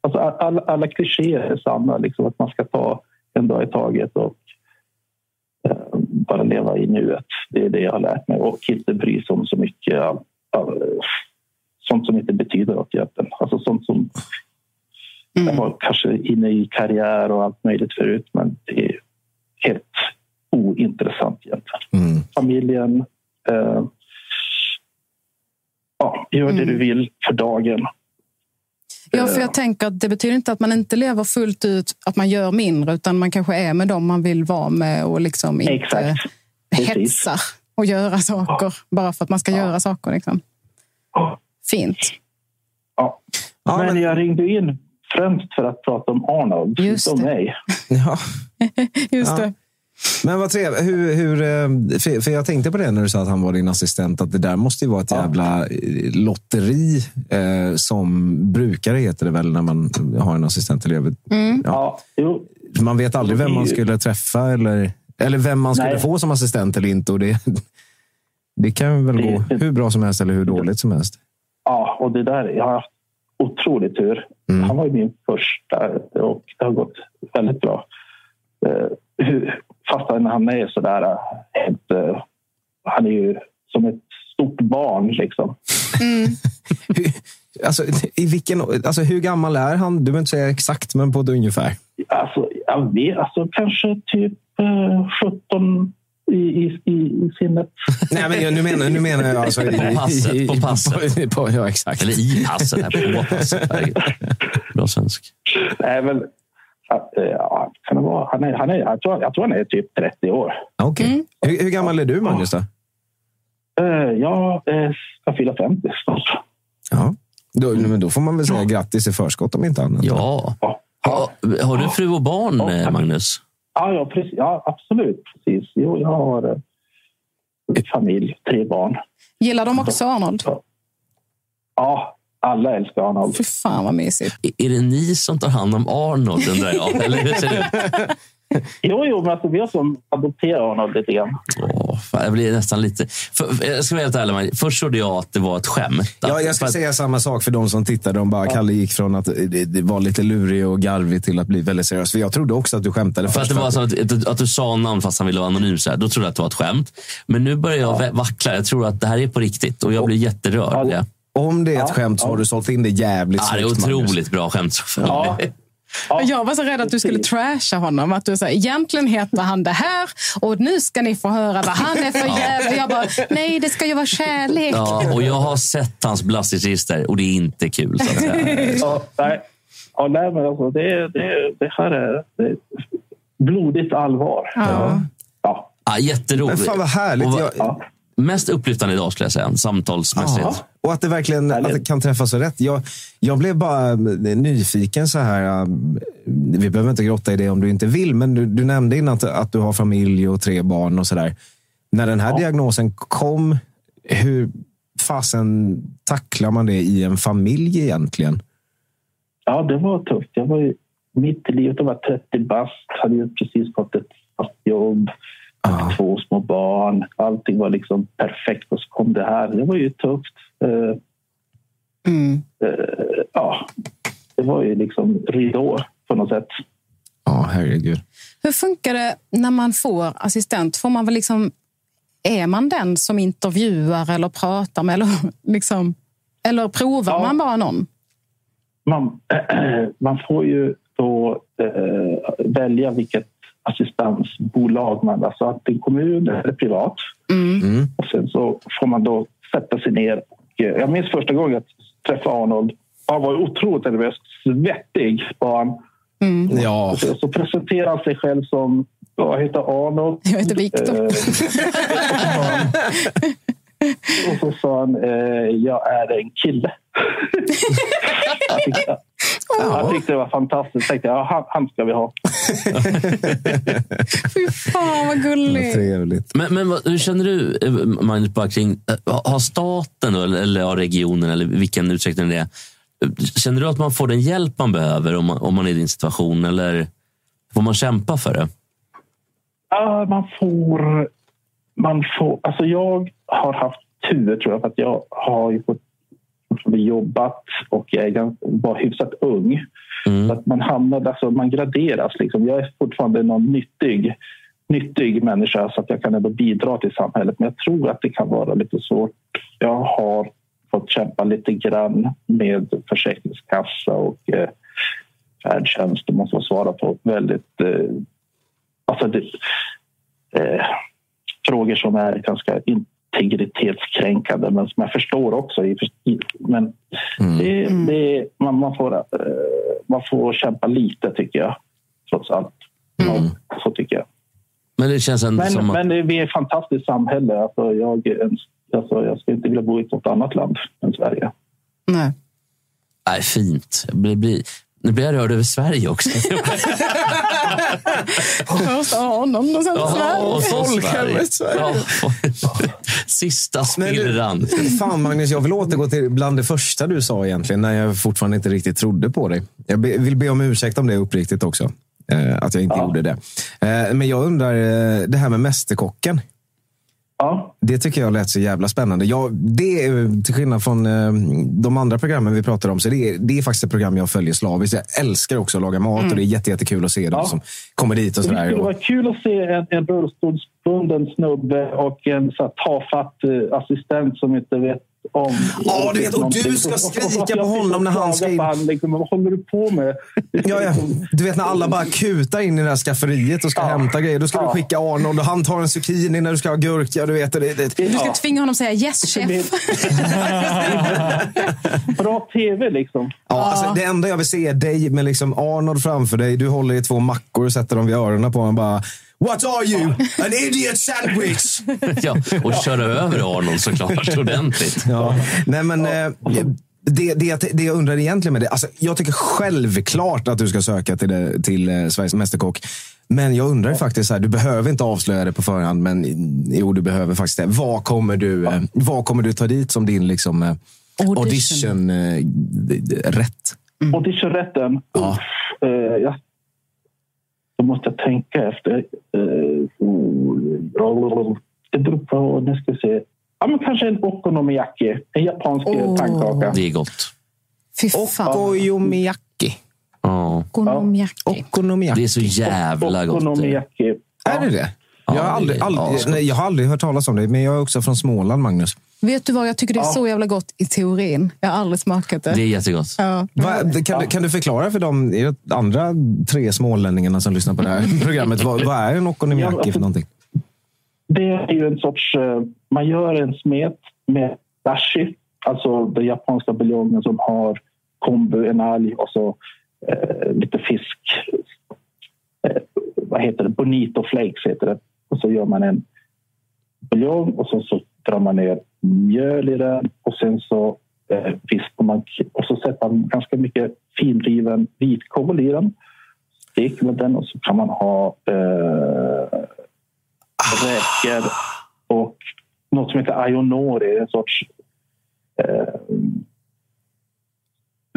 Alltså, all- alla, alla klichéer är sanna. Liksom, att man ska ta en dag i taget och bara leva i nuet. Det är det jag har lärt mig. Och inte bry sig om så mycket eh, sånt som inte betyder något egentligen. Alltså sånt som... Jag var kanske inne i karriär och allt möjligt förut, men det är helt ointressant egentligen. Familjen. Eh, ja, gör det du vill för dagen. Ja, för jag tänker att det betyder inte att man inte lever fullt ut, att man gör mindre, utan man kanske är med dem man vill vara med och liksom inte Exakt. Hetsar och göra saker bara för att man ska göra saker. Liksom. Fint. Ja. men, jag ringde in främst för att prata om Arnold, Just inte om mig. Ja. Just Ja. det. Men vad trevligt. Hur, hur, eh, för, jag tänkte på det när du sa att han var din assistent, att det där måste ju vara ett jävla eh, lotteri eh, som brukare heter det väl när man har en assistent. Eller, Mm. ja. Man vet aldrig vem man skulle träffa eller, eller vem man skulle Nej. få som assistent eller inte. Och det, det kan väl gå hur bra som helst eller hur dåligt som helst. Ja, och det där, jag har haft otrolig tur. Han var ju min första och det har gått väldigt bra. Eh, hur- Fast han är sådär eh, helt... eh, Han är ju som ett stort barn liksom. Alltså, i vilken, alltså, hur gammal är han? Du behöver inte säga exakt, men på ett ungefär. Alltså, jag vet, alltså kanske typ eh, 17 i, i, i, sinnet. Nej, men jag- nu menar, nu menar jag alltså... i- På passet, i- på passet. På, ja, exakt. Eller i passet, här, på passet. Bra svensk. Nej, väl, att, eh, ja, kan det vara? Han är, han är, jag, tror, jag tror han är typ 30 år. Okej. Hur, hur gammal är du, Magnus? Då? Eh, jag eh, ska fylla 50 snart. Ja. Då, men då får man väl säga grattis i förskott om inte annat. Ja. Ha, har du fru och barn, eh, Magnus? Ja, ja, precis, ja absolut. Precis. Jo, jag har familj, tre barn. Gillar de också Arnold? Ja, alla älskar Arnold. Fy fan vad mysigt. Är det ni som tar hand om Arnold, undrar jag? Eller hur ser det ut? Jo, jo, men alltså, vi har som adopterat Arnold lite grann. Åh, fan, jag blir nästan lite... För, jag ska vara helt ärlig, Magnus. först trodde jag att det var ett skämt. Ja, jag ska att- säga samma sak för de som tittade. De bara, Kalle gick från att det, det var lite lurig och garvig till att bli väldigt seriös. För jag trodde också att du skämtade För att först. det var så att, att, att du sa namn fast han ville vara anonym. Så här, då trodde jag att det var ett skämt. Men nu börjar jag vä- vackla. Jag tror att det här är på riktigt och jag blir jätterörd. Ja, Om det är ett skämt så har du sålt in det jävligt Ja, det är otroligt Magnus. bra skämt. Ja. Och Jag var så rädd att du skulle trasha honom. Att du sa, egentligen heter han det här och nu ska ni få höra vad han är för jävel. Jag bara, nej det ska ju vara kärlek. Ja, och jag har sett hans belastningsregister och det är inte kul. Så att säga. Ja, nej. Ja, nej, men alltså, det, det, det här är, det är blodigt allvar. Ja. Ja. Ja, jätteroligt. Men fan vad härligt. Och vad- Mest upplyftande idag skulle jag säga, samtalsmässigt. Ja. Och att det verkligen att det kan träffa så rätt. Jag, jag blev bara nyfiken så här. äh, vi behöver inte grotta i det om du inte vill, men du, du nämnde innan att, att du har familj och tre barn och sådär. När den här diagnosen kom, hur fasen tacklar man det i en familj egentligen? Ja, det var tufft. Jag var ju mitt i livet. Jag var 30 bast, hade ju precis fått ett fast jobb, två små barn. Allting var liksom perfekt och så kom det här. Det var ju tufft. Eh, eh, ja, det var ju liksom ridå på något sätt. Ja, herregud. Hur funkar det när man får assistent? Får man väl liksom, är man den som intervjuar eller pratar med? Eller, liksom, eller provar man bara någon? Man, man får ju då eh, välja vilket assistansbolag man... Alltså antingen kommun eller privat. Och sen så får man då sätta sig ner. Och, jag minns första gången jag träffade Arnold. Han var otroligt nervös, svettig var han. Ja. Så, så presenterade han sig själv som jag heter Arnold. Jag heter Viktor. Och så sa han, eh, jag är en kille. jag, tyckte, jag tyckte det var fantastiskt. Jag tänkte, ja, han, han ska vi ha. Fy fan vad gulligt. Trevligt. Men, men vad, hur känner du, eh, Magnus, bara kring, eh, har staten eller har regionen, eller vilken utsträckning det är, eh, känner du att man får den hjälp man behöver om man, om man är i din situation, eller får man kämpa för det? Ja, man får... Man får alltså jag har haft tur, tror jag, för att jag har ju fått jobbat och jag var hyfsat ung. Så att man hamnar, alltså man graderas. Liksom. Jag är fortfarande någon nyttig, nyttig människa så att jag kan ändå bidra till samhället. Men jag tror att det kan vara lite svårt. Jag har fått kämpa lite grann med försäkringskassa och eh, färdtjänst. Det måste svara på väldigt... Eh, alltså det, eh, frågor som är ganska integritetskränkande men som jag förstår också. Men det, det, man, man, får, eh, man får kämpa lite, tycker jag. Trots allt. Ja, så tycker jag. Men det känns ändå Men, som att... men det- vi är ett fantastiskt samhälle. Alltså, jag, alltså, jag skulle inte vilja bo i något annat land än Sverige. Nej. Nej, fint. Det blir, nu blir jag rörd över Sverige också. Först Arnold och sen Ja, Sverige. och så Folkhemmet Sverige. Ja. Sista spillran. Fan Magnus, jag vill återgå till bland det första du sa egentligen, när jag fortfarande inte riktigt trodde på dig. Jag be, vill be om ursäkt om det uppriktigt också. Eh, att jag inte gjorde det. Eh, men jag undrar, eh, det här med Mästerkocken. Ja. Det tycker jag lät så jävla spännande. Jag, det är, till skillnad från eh, de andra programmen vi pratar om, så det är, det är faktiskt ett program jag följer slaviskt. Jag älskar också att laga mat och det är jätte, jättekul att se dem Ja. som kommer dit och Det sådär. skulle Och, vara kul att se en, en rullstolsbunden snubbe och en så här, tafatt eh, assistent som inte vet om... Ja, du vet, och du ska skrika på honom när han ska in. på han, liksom, Vad håller du på med? Ja, ja. Du vet när alla bara kutar in i det här skafferiet och ska hämta grejer. Då ska du skicka Arnold och han tar en zucchini när du ska ha gurka. Du vet, det, det, Du ska tvinga honom att säga yes chef. Bra tv liksom. Ja, alltså, det enda jag vill se är dig med liksom Arnold framför dig. Du håller i två mackor och sätter dem vid öronen på honom. Bara, What are you? An idiot sandwich! Ja, och köra över Arnold såklart ordentligt. Ja. Nej, men, eh, det, det, det jag undrar egentligen med det. Alltså, jag tycker självklart att du ska söka till, det, till eh, Sveriges Mästerkock. Men jag undrar faktiskt, så här, du behöver inte avslöja det på förhand, men jo, du behöver faktiskt det. Vad kommer du, eh, vad kommer du ta dit som din liksom, eh, audition, eh, rätt? Auditionrätten. Ja. Eh, ja. Då måste jag tänka efter. Eh, oh, det beror på... Nu ska vi se. Ja, men kanske en okonomiyaki. En japansk Åh. pannkaka. Det är gott. Fy fan. Okonomiyaki. Ja. Okonomiyaki. Okonomiyaki. Det är så jävla gott. Okonomiyaki. Är det det? Jag har, aldrig, aldrig, nej, jag har aldrig hört talas om det, men jag är också från Småland, Magnus. Vet du vad, jag tycker det är Ja. så jävla gott i teorin. Jag har aldrig smakat det. Det är jättegott. Ja. Va, kan, du, kan du förklara för de andra tre smålänningarna som lyssnar på det här programmet, vad, vad är en okonomiyaki för någonting? Det är ju en sorts... eh, Man gör en smet med dashi, alltså den japanska buljongen som har kombu, en alg och så eh, lite fisk. Eh, vad heter det? Bonito flakes heter det. Och så gör man en buljong och så, så drar man ner mjöl i den och sen så eh, vispar man och så sätter man ganska mycket finriven vitkål i den. stick med den och så kan man ha eh, räkor och något som heter Ionori, en sorts eh,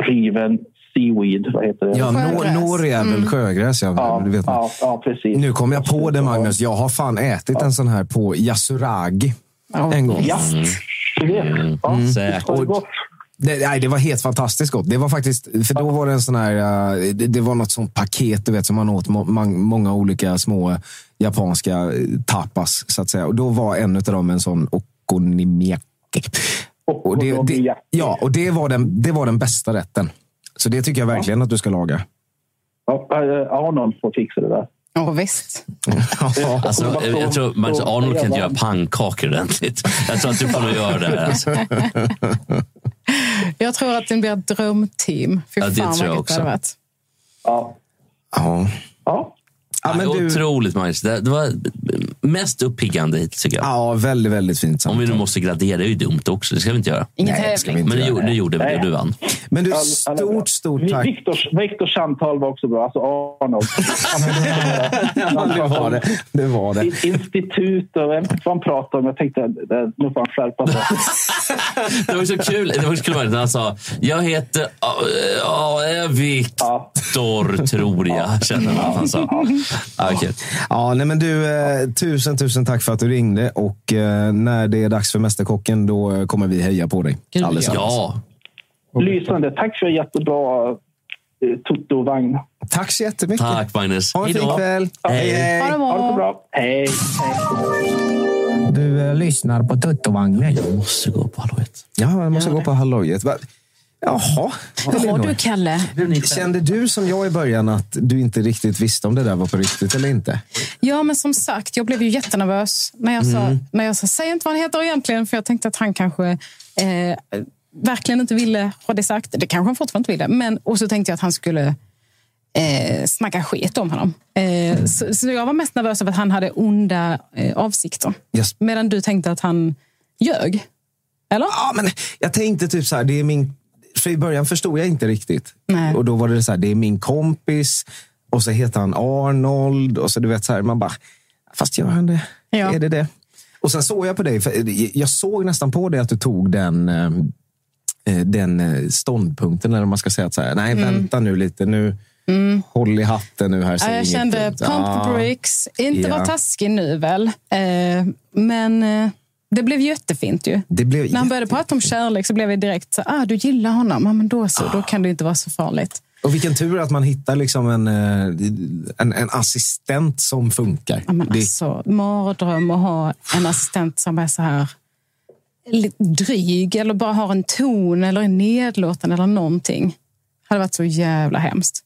riven seaweed. Vad heter det? Ja, nor, nor är väl sjögräs. Ja, Ja, du vet. ja, ja, precis. Nu kom jag på det, Magnus. Jag har fan ätit en sån här på Yasuragi en gång. Ja, du vet. Ja, Säkert. det var gott. Det, nej, det var helt fantastiskt gott. Det var faktiskt, för då var det en sån här, eh, det, det var något sånt paket du vet, som man åt må, många olika små japanska eh, tapas. Så att säga. Och då var en av dem en sån okonomiyaki. Och det, det, ja, och det var, den, det var den bästa rätten. Så det tycker jag verkligen att du ska laga. Ja, Arnold får fixa det där. Ja, visst. Alltså, jag tror Magnus Arnold kan inte göra pannkakor ordentligt. Jag tror att du får nog göra det här. Alltså. Jag tror att det blir ett drömteam. Fy Ja, det fan tror jag också. det. Ja. Ja. Ja. Ja, men du- Otroligt Magnus. Det, det var mest uppiggande hittills tycker jag. Ja, väldigt, väldigt fint Om samtal. vi nu måste gradera, det är ju dumt också. Det ska vi inte göra. Ingen Nej, det ska vi inte Men nu, göra. nu gjorde vi det och du vann. Men du, stort, stort tack. Viktors, Viktors samtal var också bra. Alltså Arnold. Ja, det var det. Det var det. Institut och jag vet inte vad han pratar om. Jag tänkte nu får han skärpa sig. Det var så kul, det var så kul när han sa Jag heter Viktor, tror jag. Känner man att han sa. Ja, kul. Ja, nej men du, eh, tusen, tusen tack för att du ringde. Och eh, när det är dags för Mästerkocken, då kommer vi heja på dig. Allesammans. Ja, Lysande. Tack för jättebra eh, Toto-vagn. Tack så jättemycket. tack Magnus. Ha en Hej fin kväll. Hej, hej. Ha det Ha det så bra. bra. Hej. Hej. Du eh, lyssnar på Tuttovagnen. Jag måste gå på Hallå ett. Ja, jag måste gå på hallojet. Jaha. Hur mår du, Kalle? Kände du som jag i början att du inte riktigt visste om det där var på riktigt eller inte? Ja, men som sagt, jag blev ju jättenervös när jag, sa, när jag sa säg inte vad han heter egentligen, för jag tänkte att han kanske eh, verkligen inte ville ha det sagt. Det kanske han fortfarande inte ville. Men, och så tänkte jag att han skulle eh, snacka skit om honom. Eh, så, så jag var mest nervös över att han hade onda eh, avsikter. Yes. Medan du tänkte att han ljög. Eller? Ja, men jag tänkte typ så här, det är min... För i början förstod jag inte riktigt. Nej. Och då var det så här, det är min kompis. Och så heter han Arnold. Och så du vet så här, man bara, fast gör han det? Ja. Är det det? Och sen såg jag på dig, för jag såg nästan på dig att du tog den, eh, den eh, ståndpunkten. Eller man ska säga att så här, nej vänta nu lite, nu håll i hatten nu här. Mm. Ja, jag kände pump the brakes. Inte Ja. vara taskig nu väl. Eh, men eh, det blev jättefint ju. Det blev När han började prata om kärlek så blev vi direkt så ah, du gillar honom. Ja, men då så, då kan det inte vara så farligt. Och vilken tur att man hittar liksom en, eh, en, en assistent som funkar. Ja, men Det- alltså, mardröm att ha en assistent som är så här dryg eller bara har en ton eller är nedlåten eller någonting. Det hade varit så jävla hemskt.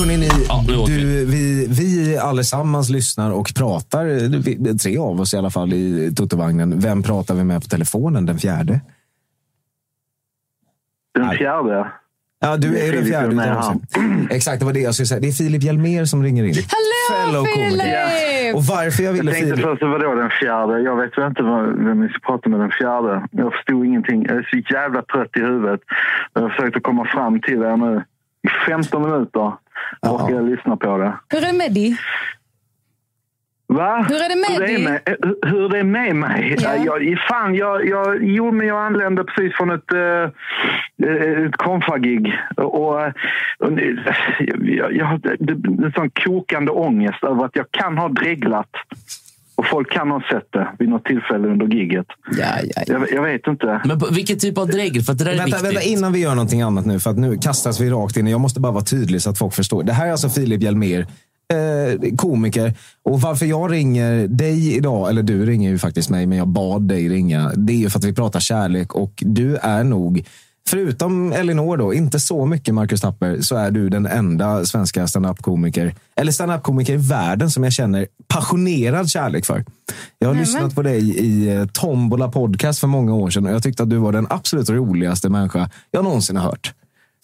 Hörrni, ni, Ja, du, vi, vi allesammans lyssnar och pratar. Vi- Tre av oss i alla fall i Tuttovagnen. Vem pratar vi med på telefonen? Den fjärde? Den fjärde. Ja, du är är den fjärde. Utav oss. Exakt, det var det jag skulle säga. Det är Filip Hjelmér som ringer in. Hallå. Filip! Och varför jag Jag ville tänkte Filip... först, vadå den fjärde? Jag vet väl inte vad- vem vi ska prata med den fjärde. Jag förstod ingenting. Jag är så jävla trött i huvudet. Jag har försökt att komma fram till er nu i 15 minuter. Och jag lyssnar på det. Hur är det med dig? Va? Hur är det med hur dig? med, hur- hur det är med mig? Ja. Jag, fan, jag, jag, jo, men jag anlände precis från ett, uh, ett konfagig. Och, och, jag, jag har en sån kokande ångest över att jag kan ha dreglat. Och folk kan ha sett det vid något tillfälle under gigget. Ja, ja, ja. Jag, jag vet inte. Men på, vilken typ av dregel? För att det där är Vänta, viktigt. vänta, innan vi gör någonting annat nu, för att nu kastas vi rakt in. Jag måste bara vara tydlig så att folk förstår. Det här är alltså Filip Hjelmér, eh, komiker. Och varför jag ringer dig idag, eller du ringer ju faktiskt mig, men jag bad dig ringa. Det är ju för att vi pratar kärlek och du är nog, förutom Elinor då, inte så mycket Marcus Tapper, så är du den enda svenska standup-komiker, eller standup-komiker i världen som jag känner passionerad kärlek för. Jag har Nämen. lyssnat på dig i eh, Tombola podcast för många år sedan och jag tyckte att du var den absolut roligaste människa jag någonsin har hört.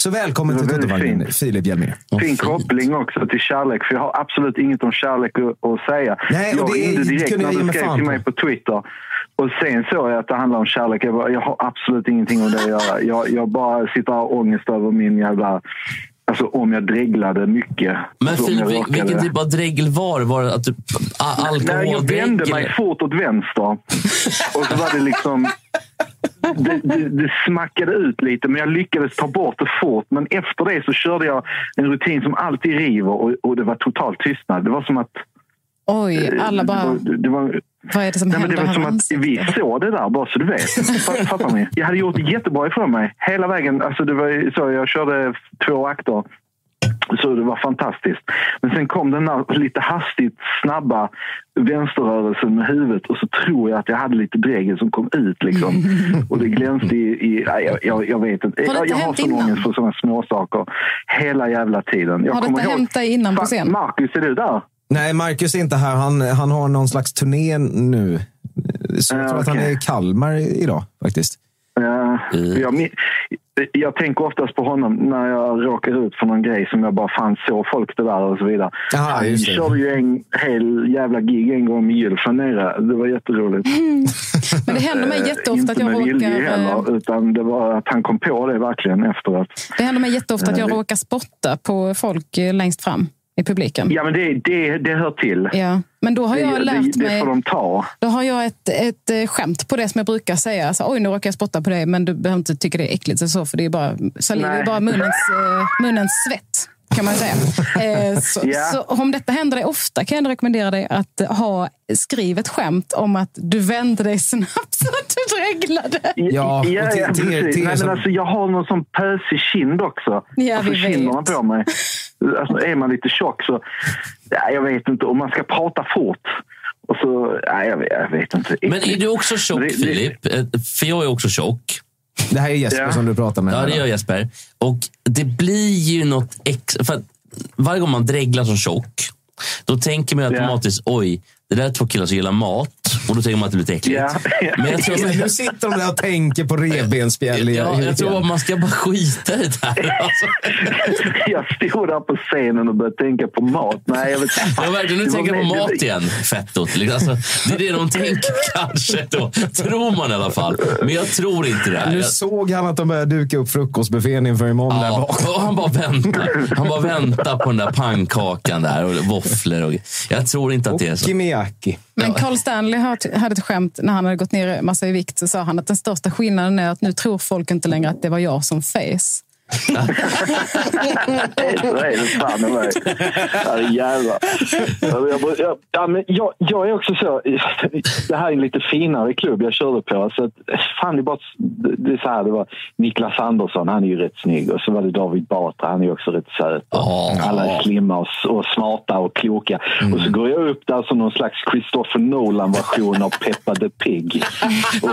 Så välkommen till fint. Filip Hjelmér. Fin koppling också till kärlek, för jag har absolut inget om kärlek att, att säga. Nej, och jag det ringde direkt när du skrev till mig på Twitter. Och sen såg jag att det handlar om kärlek. Jag, bara, jag har absolut ingenting om det att göra. Jag, jag bara sitter och har ångest över min jävla Alltså om jag dreglade mycket. Men Filip, vilken typ av dregel var det? Var det att du, a- Nej, jag vände alkoholdregel? mig fort åt vänster. Och så var det liksom... Det, det, det smackade ut lite, men jag lyckades ta bort det fort. Men efter det så körde jag en rutin som alltid river och, och det var total tystnad. Det var som att... Oj, alla bara... Det var, det var, Vad är det som Nej, men händer det var som att vi såg det där, bara så du vet. Fa- Fattar ni? Jag hade gjort jättebra ifrån mig hela vägen. Alltså det var så, jag körde två akter. Så det var fantastiskt. Men sen kom den där lite hastigt snabba vänsterrörelsen med huvudet och så tror jag att jag hade lite dregel som kom ut. Liksom. Och det glänste i... i jag, jag, jag vet inte. Har Jag, har sån innan? ångest för sådana små saker hela jävla tiden. Jag Har detta hänt dig innan på scen? Marcus, är du där? Nej, Marcus är inte här. Han, han har någon slags turné nu. Så jag Ja, tror att han är i Kalmar idag faktiskt. Ja, jag, jag tänker oftast på honom när jag råkar ut för någon grej som jag bara fan såg folk det där och så vidare. Aha, Han just det. körde ju en hel jävla gig en gång med Gylf här nere. Det var jätteroligt. Men det händer mig Eh, jätteofta att Inte jag med råkar... eh, heller, utan det var att han kom på det verkligen efteråt. Det händer mig jätteofta att jag Eh, råkar spotta på folk eh, längst fram i publiken. Ja, men det, det, det hör till. Ja, men då har jag det, lärt det, det mig... får de ta. Då har jag ett, ett eh, skämt på det som jag brukar säga. Alltså, Oj, nu råkar jag spotta på dig, men du behöver inte tycka det är äckligt. Så, för det är bara, saliv är bara munnens, eh, munnens svett. Kan man säga. Eh, så, Ja. så om detta händer dig ofta kan jag rekommendera dig att ha skriv ett skämt om att du vände dig snabbt så att du dreglade. Ja, ja, ja precis. Nej, men alltså, jag har någon sån pösig kind också. Ja, alltså, kinderna på mig. Alltså, är man lite tjock så... Ja, jag vet inte. Om man ska prata fort. Och så... Nej, jag, vet, jag vet inte. Men är du också tjock, Det- det- Filip? Eh, För jag är också tjock. Det här är Jesper Ja. som du pratar med. Ja, här det gör Jesper. Och det blir ju något extra. För varje gång man dreglar som tjock, då tänker man automatiskt, oj, det där är två killar som gillar mat. Och då tänker man att det blir lite äckligt. Ja. Men jag tror, Nu sitter de där och tänker på revbensspjäll. ja, jag tror att man ska bara skita i det där. Alltså, jag stod där på scenen och började tänka på mat. Nej, jag vet inte. jag verkligen, nu tänker på mat igen, fettot. Liksom. Alltså, det är det de tänker kanske. Då. Tror man i alla fall. Men jag tror inte det. Här. Nu såg han att de började duka upp frukostbuffén inför imorgon där Ja, bak. och han bara väntar. Han bara väntar på den där pannkakan där och våfflor. Och, jag tror inte att det är så. Kimiaki. Men Carl Stanley hade ett skämt när han hade gått ner massa i vikt. Så sa han att den största skillnaden är att nu tror folk inte längre att det var jag som face. Så är det fan i mig. Herrejävlar. Jag, jag, jag, ja, men jag, jag är också så... Det här är en lite finare klubb jag körde på. Så att, fan, det, bara, det så här, det var Niklas Andersson, han är ju rätt snygg. Och så var det David Batra, han är ju också rätt söt. Ja. Alla är slimma och, och smarta och kloka. Och så går jag upp där som någon slags Christopher Nolan-version av Peppa the Pig. Och,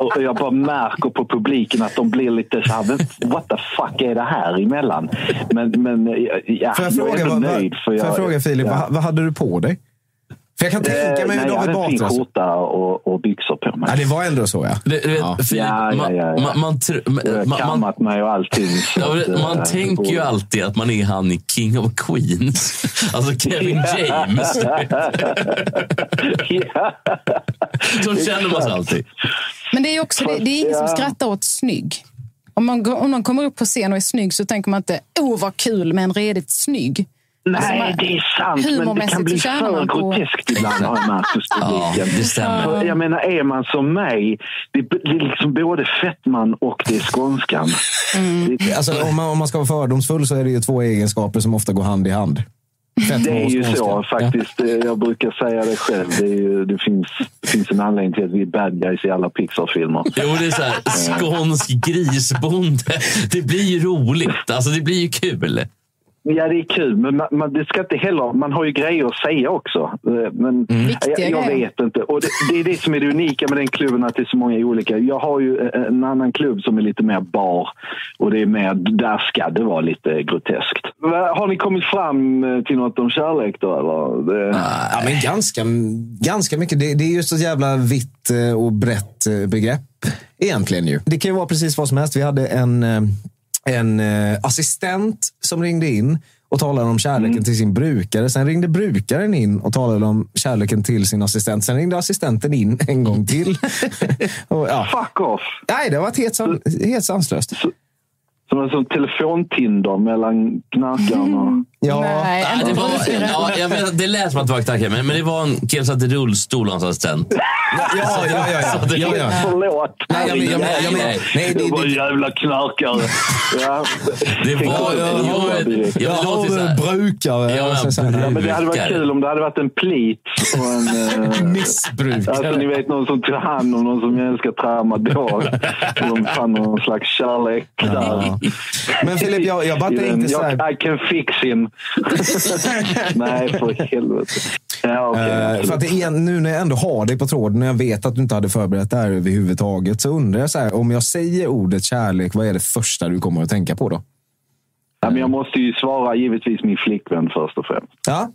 och, och, jag bara märker på publiken att de blir lite så här, "Men what the fuck är det här emellan? Men, men ja, Får jag jag är fråga, ändå vad, nöjd. För får jag fråga Filip, ja. vad, vad hade du på dig? För jag kan tänka mig Eh, hur nej, jag David hade en fin Batra... skjorta och, och byxor på mig. Ja, det var ändå så ja. Du, du vet, Ja. Filip, Ja, ja, man, ja, ja. man, man, tr- Jag har man, man, kammat mig och allting. så Ja, att, men man eh, tänker ju alltid att man är han i King of Queens. Alltså Kevin James. Så känner man sig alltid. Men det är, också, det, det är ingen som skrattar åt snygg. Om, man, om någon kommer upp på scen och är snygg så tänker man inte åh vad kul med en redigt snygg. Alltså, Nej, man- det är sant. Men det kan bli för groteskt ibland har jag märkt hos Ja, publiken. det stämmer. För Jag menar, är man som mig, det är liksom både fettman och det är skånskan. Det, Alltså, om, man, om man ska vara fördomsfull så är det ju två egenskaper som ofta går hand i hand. Det är ju så faktiskt. Eh, Jag brukar säga det själv. Det, ju, det, finns, det finns en anledning till att vi är bad guys i alla Pixar-filmer. Jo, det är så här, skånsk grisbonde. Det blir ju roligt. Alltså, det blir ju kul. Ja, det är kul, men man, man, det ska inte heller, man har ju grejer att säga också. Eh, Men Viktiga jag, jag vet inte. Och det, det är det som är det unika med den klubben, att det är så många olika. Jag har ju eh, en annan klubb som är lite mer bar och det är mer, där ska det vara lite groteskt. Har ni kommit fram eh, till något om kärlek då? Eller? Det, Ja, men ganska, ganska mycket. Det, det är ju så jävla vitt och brett begrepp egentligen. ju. Det kan ju vara precis vad som helst. Vi hade en, en eh, assistent som ringde in och talade om kärleken till sin brukare. Sen ringde brukaren in och talade om kärleken till sin assistent. Sen ringde assistenten in en gång till. och, ja. Fuck off! Nej, det varit helt, san- helt sanslöst. Som en sån telefontinder mellan knarkaren och... Ja. Nej, Ja, inte det, var, brukare. ja, jag vet, det lät som att det var knarkare, men, men det var en kille som satt i rullstol, hans assistent. Ja, ja, ja. ja, Så det- ja, ja. Förlåt. Nej, jag, jag, jag, Nej, nej, Det det, var det, jävla knarkare. Ja. Det var... Ja, Jo, ja, direkt. jag jag låter så har här. brukare. Ja, Ja, men det hade varit Brukare. kul om det hade varit en plit och en... eh, Missbrukare. Alltså ni vet någon som tar hand om någon som älskar tramadol. De fann någon slags kärlek där. Men Filip, jag, jag bara tänkte så här. I can fix him. Nej, för helvete. Ja, okej. Eh, för att det är, nu när jag ändå har dig på tråden och jag vet att du inte hade förberett det här överhuvudtaget så undrar jag så här, om jag säger ordet kärlek, vad är det första du kommer att tänka på då? ja, men jag måste ju svara givetvis min flickvän först och främst. Ja,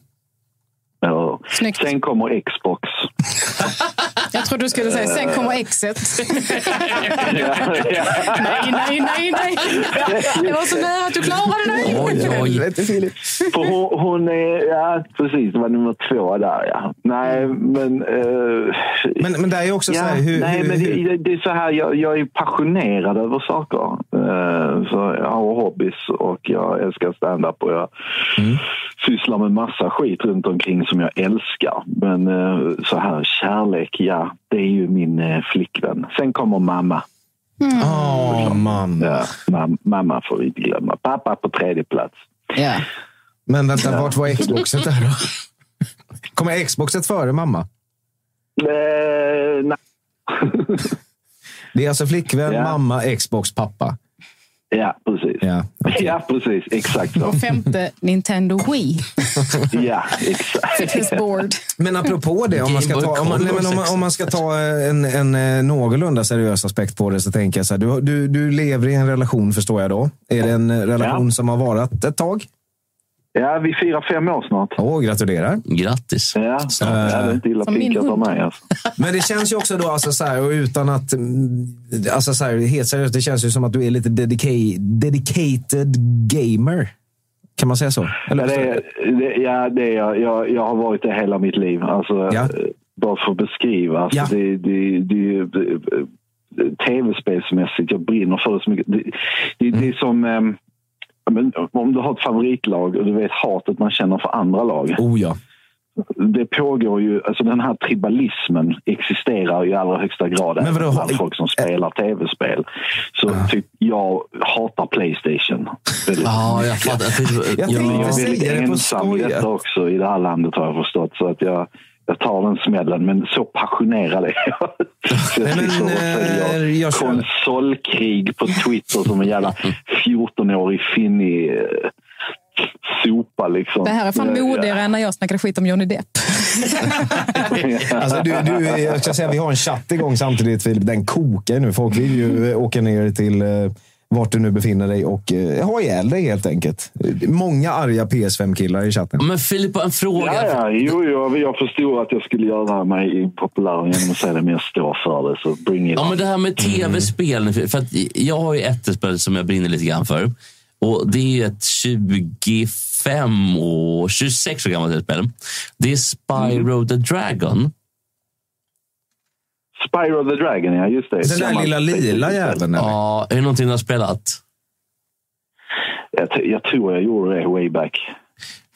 Ja. Snyggt. Sen kommer Xbox. Jag trodde du skulle säga sen kommer exet. Nej, nej, nej, nej. Det var så nära att du klarade dig. Oj, oj. För hon, hon är... Ja, precis. Det var nummer två där, ja. Nej, men... eh, Men, men det är också så Ja, här, hur, nej, hur, men hur, det, det är så här, jag, jag är passionerad över saker. Eh, så jag har hobbys och jag älskar stand-up och jag Mm. sysslar med massa skit runt omkring som jag älskar. Men eh, så här, kärlek, ja, det är ju min eh, flickvän. Sen kommer mamma. Åh, man. Ja, mam, mamma får vi inte glömma. Pappa på tredje plats. Ja. Men vänta, vart var Xboxet där då? Kommer Xboxet före mamma? Eh, nej. Det är alltså flickvän, Ja. mamma, Xbox, pappa. Ja, precis. Ja, okej. Ja, precis. Exakt så. Och femte Nintendo Wii. Ja, exakt. Men apropå det, om man ska ta, om man, nej, om man, om man ska ta en, en eh, någorlunda seriös aspekt på det så tänker jag så här. Du, du, du lever i en relation förstår jag då. Är det en eh, relation Ja. som har varit ett tag? Ja, vi firar fem år snart. Åh, gratulerar. Grattis. Ja, ja det är inte illa pinkat av mig. Alltså. Men det känns ju också då, alltså så här, och utan att... mm, Alltså så här, helt seriöst, det känns ju som att du är lite dedica- dedicated gamer. Kan man säga så? Eller? Ja, det är, det, ja, det är jag. jag. Jag har varit det hela mitt liv. Alltså, Ja. eh, Bara för att beskriva. Alltså, Ja. det, det, det, det, Tv-spelsmässigt, jag brinner för det så mycket. Det, det, det är som... ja, men, om du har ett favoritlag och du vet hatet man känner för andra lag. Oh ja. Det pågår ju, alltså den här tribalismen existerar i allra högsta grad Men vadå, bland har- folk som spelar tv-spel. Så typ, jag hatar Playstation. Ja, jag fattar. Jag Jag ja. tänkte jag är väldigt ensam i detta också i det här landet har jag förstått. Så att jag, jag tar den smällen, men så passionerad är jag. Så jag sitter och eh, följer konsolkrig på Twitter som en jävla 14-årig finnig eh, sopa. Liksom. Det här är fan Ja, modigare än när jag snackade skit om Johnny Depp. Alltså, du, du, jag ska säga, vi har en chatt igång samtidigt, Filip. Den kokar nu. Folk vill ju eh, åka ner till eh, vart du nu befinner dig och eh, ha ihjäl dig helt enkelt. Många arga PS5-killar i chatten. Men Filip, en fråga. Ja, ja, jo, jo, jag förstod att jag skulle göra mig populär genom att säga det, men jag står för det. Så bring it Ja, on. men det här med tv-spel. För att jag har ju ett spel som jag brinner lite grann för. Och Det är ett 25 år, 26 år gammalt spel. Det är Spyro the Dragon. Spyro the Dragon, ja just det. Den där lilla lila jäveln. Ja, är det någonting du har spelat? Jag, jag tror jag gjorde det way back.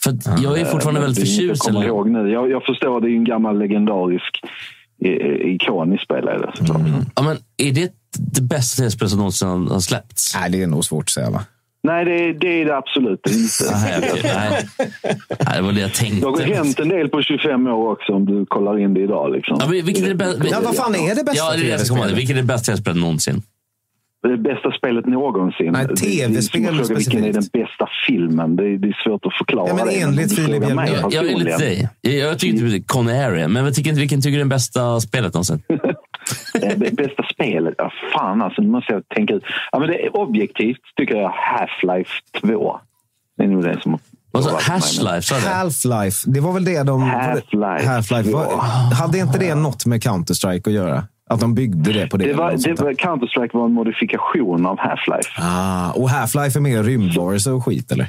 För att jag är fortfarande Eh, väldigt är inget förtjust. Jag, ihåg nu. Jag, jag förstår, det är en gammal legendarisk i- ikon i spel. Är det, såklart. Ja, men är det det bästa tv-spel som någonsin har har släppts? Nej, det är nog svårt att säga va? Nej, det, det är det absolut inte. Nej, okej, nej. nej, det var det jag tänkte. Det har hänt en del på 25 år också om du kollar in det idag. Liksom. Ja, men vilket är det bästa? Ja, vad fan är det bästa Ja, det är det jag ska komma? Vilket är det bästa tv-spelet någonsin? Det bästa spelet någonsin. Nej, Det- det är TV-spel fråga Vilken är den specifikt. bästa filmen? Det är, det är svårt att förklara Ja, men det. enligt Filip. Jag är lite personligen. dig. Jag, jag tycker typ Conary, men jag tycker inte vilken tycker du är det bästa spelet någonsin? Eh, det bästa spelet? Ja, fan alltså, nu måste jag tänka ut. Ja, men det är objektivt tycker jag Half-Life 2. Det är nog det som... Det? Half-Life. Det var väl det de... Half-Life. Half-Life. Hade inte det något med Counter-Strike att göra? Att de byggde det på det? Det var, det var, Counter-Strike var en modifikation av Half-Life. Ah, och Half-Life är mer rymdvarelser och skit, eller?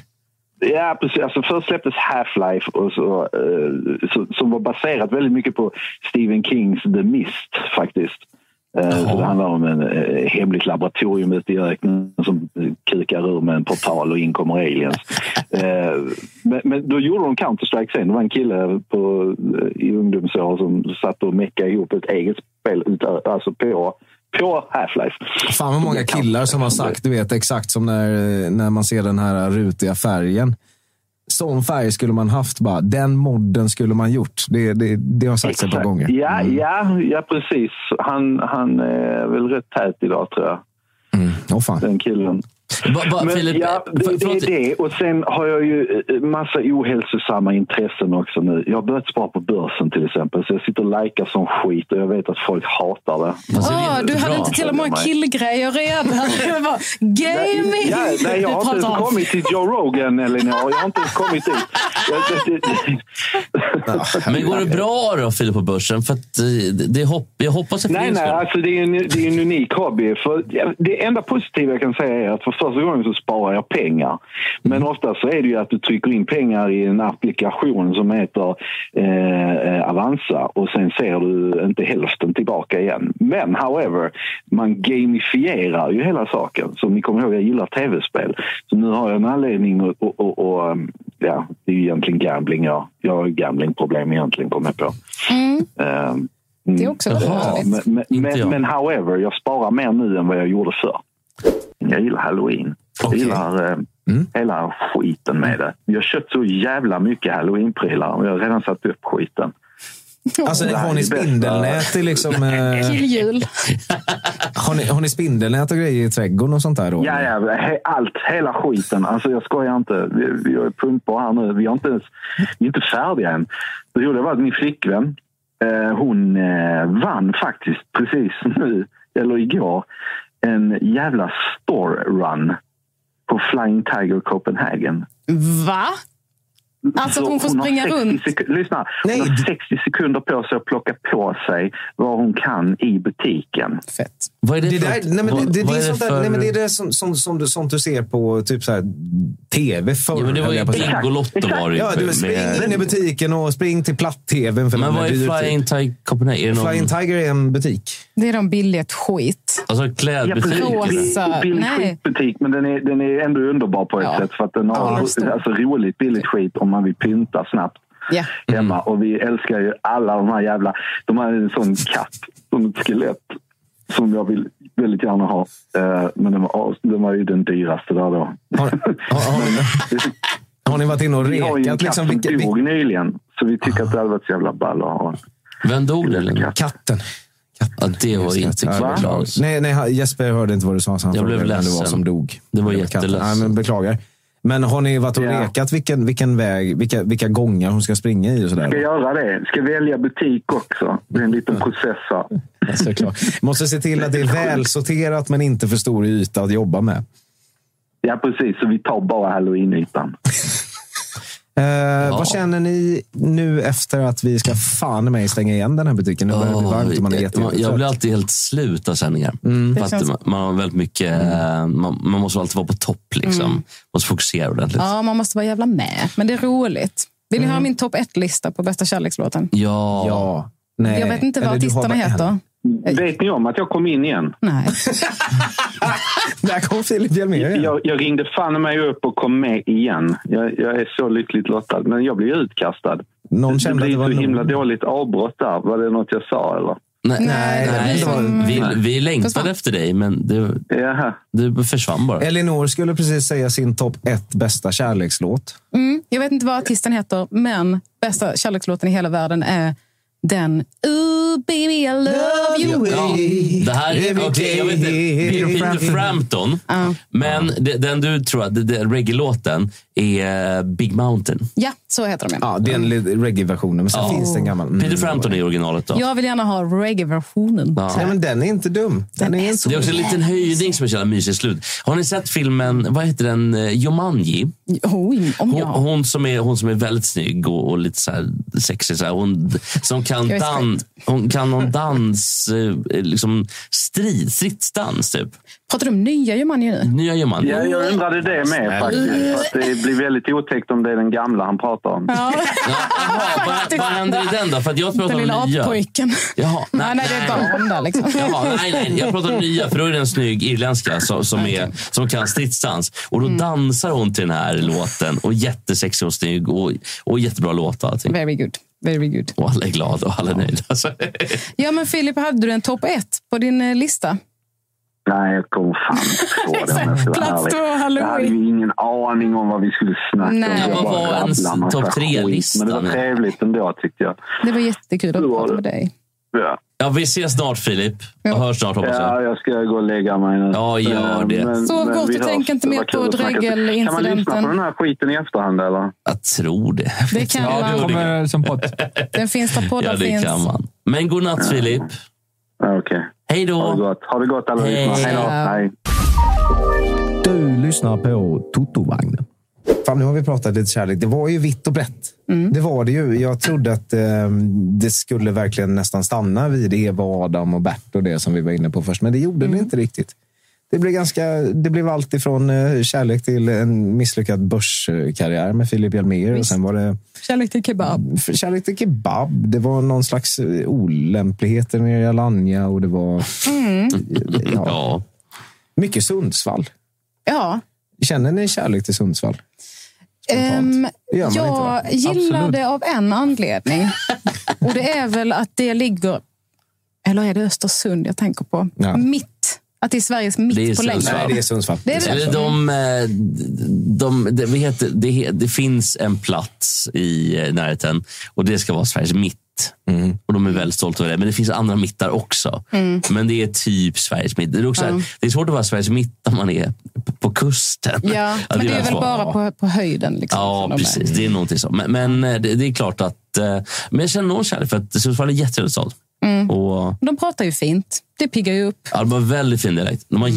Ja, precis. Alltså, först släpptes Half-Life och så, eh, så, som var baserat väldigt mycket på Stephen Kings The Mist faktiskt. Eh, Det handlar om en eh, hemligt laboratorium ute i öknen som kukar ur med en portal och in kommer aliens. Eh, men, men då gjorde de Counter-Strike sen. Det var en kille på, eh, i ungdomsår som satt och meckade ihop ett eget spel ut, alltså på, på Half-Life. Fan vad många killar som har sagt, du vet exakt som när, när man ser den här rutiga färgen. Sån färg skulle man haft bara. Den modden skulle man gjort. Det, det, det har sagts ett par gånger. Ja, ja, ja precis. Han, han är väl rätt tät idag tror jag. Oh, fan. Den killen. Va- va- Men, Filip, ja, det, det är det. Och sen har jag ju eh, massa ohälsosamma intressen också nu. Jag har börjat spara på börsen till exempel. Så jag sitter och likar som skit och jag vet att folk hatar det. Åh, du hade inte till och med killgrejer redan. Gaming Ja, nej, jag har inte ens kommit till Joe Rogan, Elinor. Jag har inte ens kommit dit. Men går det bra då, Filip, på börsen? För att, eh, det, det hopp, jag hoppas att Nej, nej, alltså det är en, det är en unik hobby. För det enda positiva jag kan säga är att för första gången så sparar jag pengar. Men ofta så är det ju att du trycker in pengar i en applikation som heter eh, Avanza och sen ser du inte hälften tillbaka igen. Men however, man gamifierar ju hela saken. Som ni kommer ihåg, jag gillar tv-spel. Så nu har jag en anledning och, och, och, och um, ja, det är ju egentligen gambling. Jag, jag har gamblingproblem egentligen, kommer jag på. Mm. Ehm, Det är också Ja, härligt. men, men, men, men however, jag sparar mer nu än vad jag gjorde förr. Jag gillar halloween. Jag gillar eh, hela skiten med det. Jag har köpt så jävla mycket halloween-prylar och jag har redan satt upp skiten. Alltså, har är ni spindelnät i liksom... Eh, Killjul. har, ni, har ni spindelnät och grejer i trädgården och sånt där? Då? Ja, ja, he, allt, hela skiten. Alltså jag skojar inte. Vi, vi är pumpar här nu. Vi, har inte ens, vi är inte färdiga än. Det roliga var att min flickvän, eh, hon eh, vann faktiskt precis nu, eller igår, en jävla store run på Flying Tiger Copenhagen. Va? Alltså att hon får har springa 60 runt? sek- lyssna, hon har 60 sekunder på sig att plocka på sig vad hon kan i butiken. Fett. Vad är det, Det, för, där, nej, men det, det, det, är sånt där, för... nej, men det är det som, som, som, du, sånt du ser på typ så här, tv förr. Ja, men det var ju. Bingolotto var det Ja, du med- spring in i butiken och spring till platt-tvn. för Men vad är Flying typ. Tiger Copenhagen? Flying Tiger är en butik. Det är de billigt skit. alltså Ja, klädbutik? precis. Rosa. Billig Nej. skitbutik, men den är, den är ändå underbar på ett Ja. sätt. För att den har Ja. alltså, roligt billigt skit om man vill pynta snabbt Ja. hemma. Och vi älskar ju alla de här jävla... De har en sån katt, som ett skelett, som jag vill väldigt gärna ha. Eh, men den var, den var ju den dyraste där då. Har, har, har, har ni varit inne och Vi har ju en rekat? katt Liksom, som vilka, dog nyligen, så vi tycker att det hade varit så jävla ball att ha. Vem dog katten. Ja, det var inte beklagar. Nej, nej, Jesper hörde inte vad du sa. Så han Jag blev vem det var ledsen. som dog. Det var jätteledsen. Nej, men beklagar. Men har ni varit och Ja. rekat vilken, vilken väg, vilka, vilka gånger hon ska springa i? Och sådär? Ska göra det. Ska välja butik också. Det är en liten process här. Ja, såklart. Måste se till att det är välsorterat men inte för stor yta att jobba med. Ja, precis. Så vi tar bara halloween-ytan. Eh, Vad känner ni nu efter att vi ska fan med stänga igen den här butiken? Nu börjar det bli varmt och man är jag, jätte, jag blir alltid helt slut av sändningar. Mm. För känns- man, man har väldigt mycket, eh, man, man måste alltid vara på topp. Liksom. Måste fokusera ordentligt. Ja, man måste vara jävla med. Men det är roligt. Vill ni höra min topp ett-lista på bästa kärlekslåten? Ja. Ja. Nej. Jag vet inte vad artisterna heter. Vet ni om att jag kom in igen? Nej. Där kom Filip Hjelmér igen. Jag, jag ringde fan mig upp och kom med igen. Jag, jag är så lyckligt lottad. Men jag blev utkastad. Någon det kände att blev det var så himla nog. dåligt avbrott där. Var det något jag sa eller? Nej, Nej, det nej, vi, vi längtade Försvann. efter dig, men det, Jaha. det försvann bara. Elinor skulle precis säga sin topp ett bästa kärlekslåt. Mm, jag vet inte vad artisten heter, men bästa kärlekslåten i hela världen är den Ooh baby I love you. Ja, det här, okej, jag vet inte. Peter Frampton. Men det, den du tror att det, det, reggae-låten är Big Mountain. Ja, så heter de. Ja. Ja, det är en reggae-versionen, men sen Ja. finns det en gammal. Mm. Peter Frampton är originalet då. Jag vill gärna ha reggae-versionen. Ja. Nej, men den är inte dum. Den är inte Det är också en liten höjdning som är så jävla mysig i slut. Har ni sett filmen, vad heter den, Eh, Jumanji? Oj, om Hon, hon, som är, hon som är väldigt snygg och, och lite så här sexig. Så här, hon, som kan, dan, hon kan någon dans, eh, liksom strid, stridsdans typ. Pratar du om nya Jumanji nu? Nya Jumanji. Ja, jag undrade det med faktiskt. Det blir väldigt otäckt om det är den gamla han pratar om. Ja. Vad, vad händer i den då? För att jag pratar Den lilla om nya. appojken. Jaha, Nej, nej, det är barn där liksom. Jaha, nej, nej, jag pratar om nya, för då är det en snygg irländska som, som, är, som kan stridsdans. Och då Mm. dansar hon till den här låten. Och jättesexig och snygg och, och jättebra låt. och allting. Very good. Very good. Och alla är glada och alla är nöjda. Ja, men Filip, hade du en topp ett på din eh, lista? Nej, jag kommer fan på det Plats två, Jag hade Halloween. ju ingen aning om vad vi skulle snacka Nej. om. Jag Vad var ens topp tre-lista. Men det var trevligt ändå tyckte jag. Det var jättekul att prata med dig. Ja. Ja, vi ses snart Filip. Och hörs snart hoppas jag. Ja, jag ska gå och lägga mig nu. Ja, gör det. Men- Sov men gott och tänk inte mer på snacka. Kan man lyssna på Dregelincidenten. den här skiten i efterhand eller? Jag tror det. Det kan Ja, man. det kommer som podd. Den finns där poddar Ja, det finns. kan man. Men god natt Filip. Ja, Okej. Hej då. Ha det gott. Ha det gott alla Hej. lyssnare. Hej då. Hej. Du lyssnar på Totovagnen. Fan, nu har vi pratat lite kärlek. Det var ju vitt och brett. Det var det ju. Jag trodde att eh, det skulle verkligen nästan stanna vid Eva, Adam och Bert och det som vi var inne på först. Men det gjorde det inte riktigt. Det blev, ganska, det blev allt ifrån eh, kärlek till en misslyckad börskarriär med Filip Hjelmér. Och Visst. sen var det Kärlek till kebab. för kärlek till kebab. Det var någon slags eh, olämpligheter med Alanya och det var Mm. ja, Ja. mycket Sundsvall. Ja. Känner ni kärlek till Sundsvall? Man jag inte, gillar Absolut. det av en anledning. Och det är väl att det ligger... Eller är det Östersund jag tänker på? Ja. Mitt. Att det är Sveriges mitt Det är på längden. Nej, det är Sundsvall. Det är väl- Eller de, eh, de, det, heter, det, det finns en plats i eh, närheten och det ska vara Sveriges mitt. Mm. Och de är väldigt stolta över det. Men det finns andra mittar också. Men det är typ Sveriges mitt. Det är, också, Mm. det är svårt att vara Sveriges mitt när man är på, på kusten. Ja, men det är väl svårt. bara på, på höjden. Liksom, Ja, de är. precis. Det är någonting så. Men, men eh, det, det är klart att... eh, Men jag känner någon kärlek för att Sundsvall är jättetrevlig stad. Mm. Och De pratar ju fint. Det piggar ju upp. ja, de har väldigt fin dialekt. De har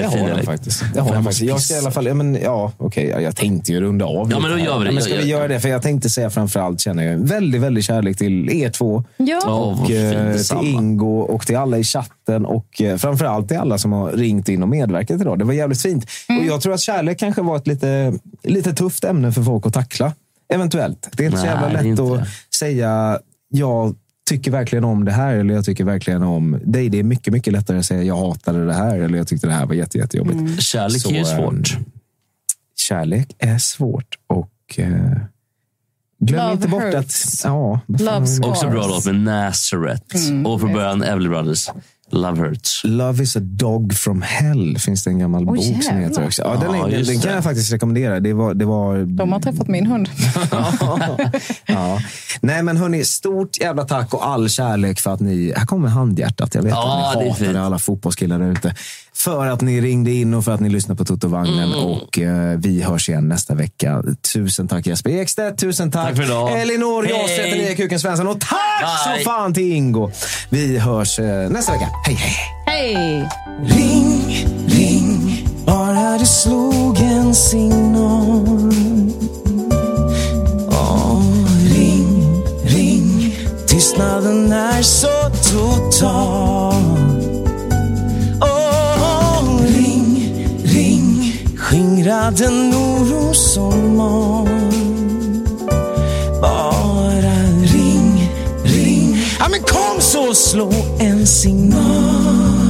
Det har de dialekt. faktiskt. Det har faktiskt. Jag ska i alla fall, ja, men, ja, okej, ja, jag tänkte ju runda av. Ja, men då gör vi det. Ja, men ska vi göra det? För jag tänkte säga framförallt känner jag en väldigt, väldigt kärlek till er två. Ja. Och eh, till. Ingo och till alla i chatten och eh, framförallt till alla som har ringt in och medverkat idag. Det var jävligt fint. Mm. Och Jag tror att kärlek kanske var ett lite, lite tufft ämne för folk att tackla. Eventuellt. Det är inte så Nej, jävla det är lätt inte att säga jag tycker verkligen om det här eller jag tycker verkligen om dig. Det är mycket, mycket lättare att säga jag hatade det här eller jag tyckte det här var jätte, jättejobbigt. Kärlek Så, är ju eh, svårt. Kärlek är svårt och eh, glöm Love inte bort hurts. att... Ja, Love? Också bra låt med Nazareth. Mm. Och från början Everly Brothers. Love Hurts. Love is a dog from hell finns det en gammal Åh, bok som jävlar. heter också. Ja, den, Ja, är, den, den kan jag faktiskt rekommendera. Det var, det var De har träffat min hund. ja. Nej, men hörni, stort jävla tack och all kärlek för att ni... Här kommer handhjärtat. Jag vet Ja, att det ni är hatar alla fotbollskillar där ute. För att ni ringde in och för att ni lyssnade på Toto-vagnen. Mm. Och eh, vi hörs igen nästa vecka. Tusen tack Jesper Ekstedt. Tusen tack, Tack för idag. Elinor Hej. Jaas, 39 Kuken Svensson. Och tack Bye. så fan till Ingo. Vi hörs eh, nästa vecka. Hej, hej. Hej! Ring, ring, bara det slog en signal. Åh, ring, ring, tystnaden är så total. Skingra den oro som mal. Bara ring, ring, ja men kom så slå en signal.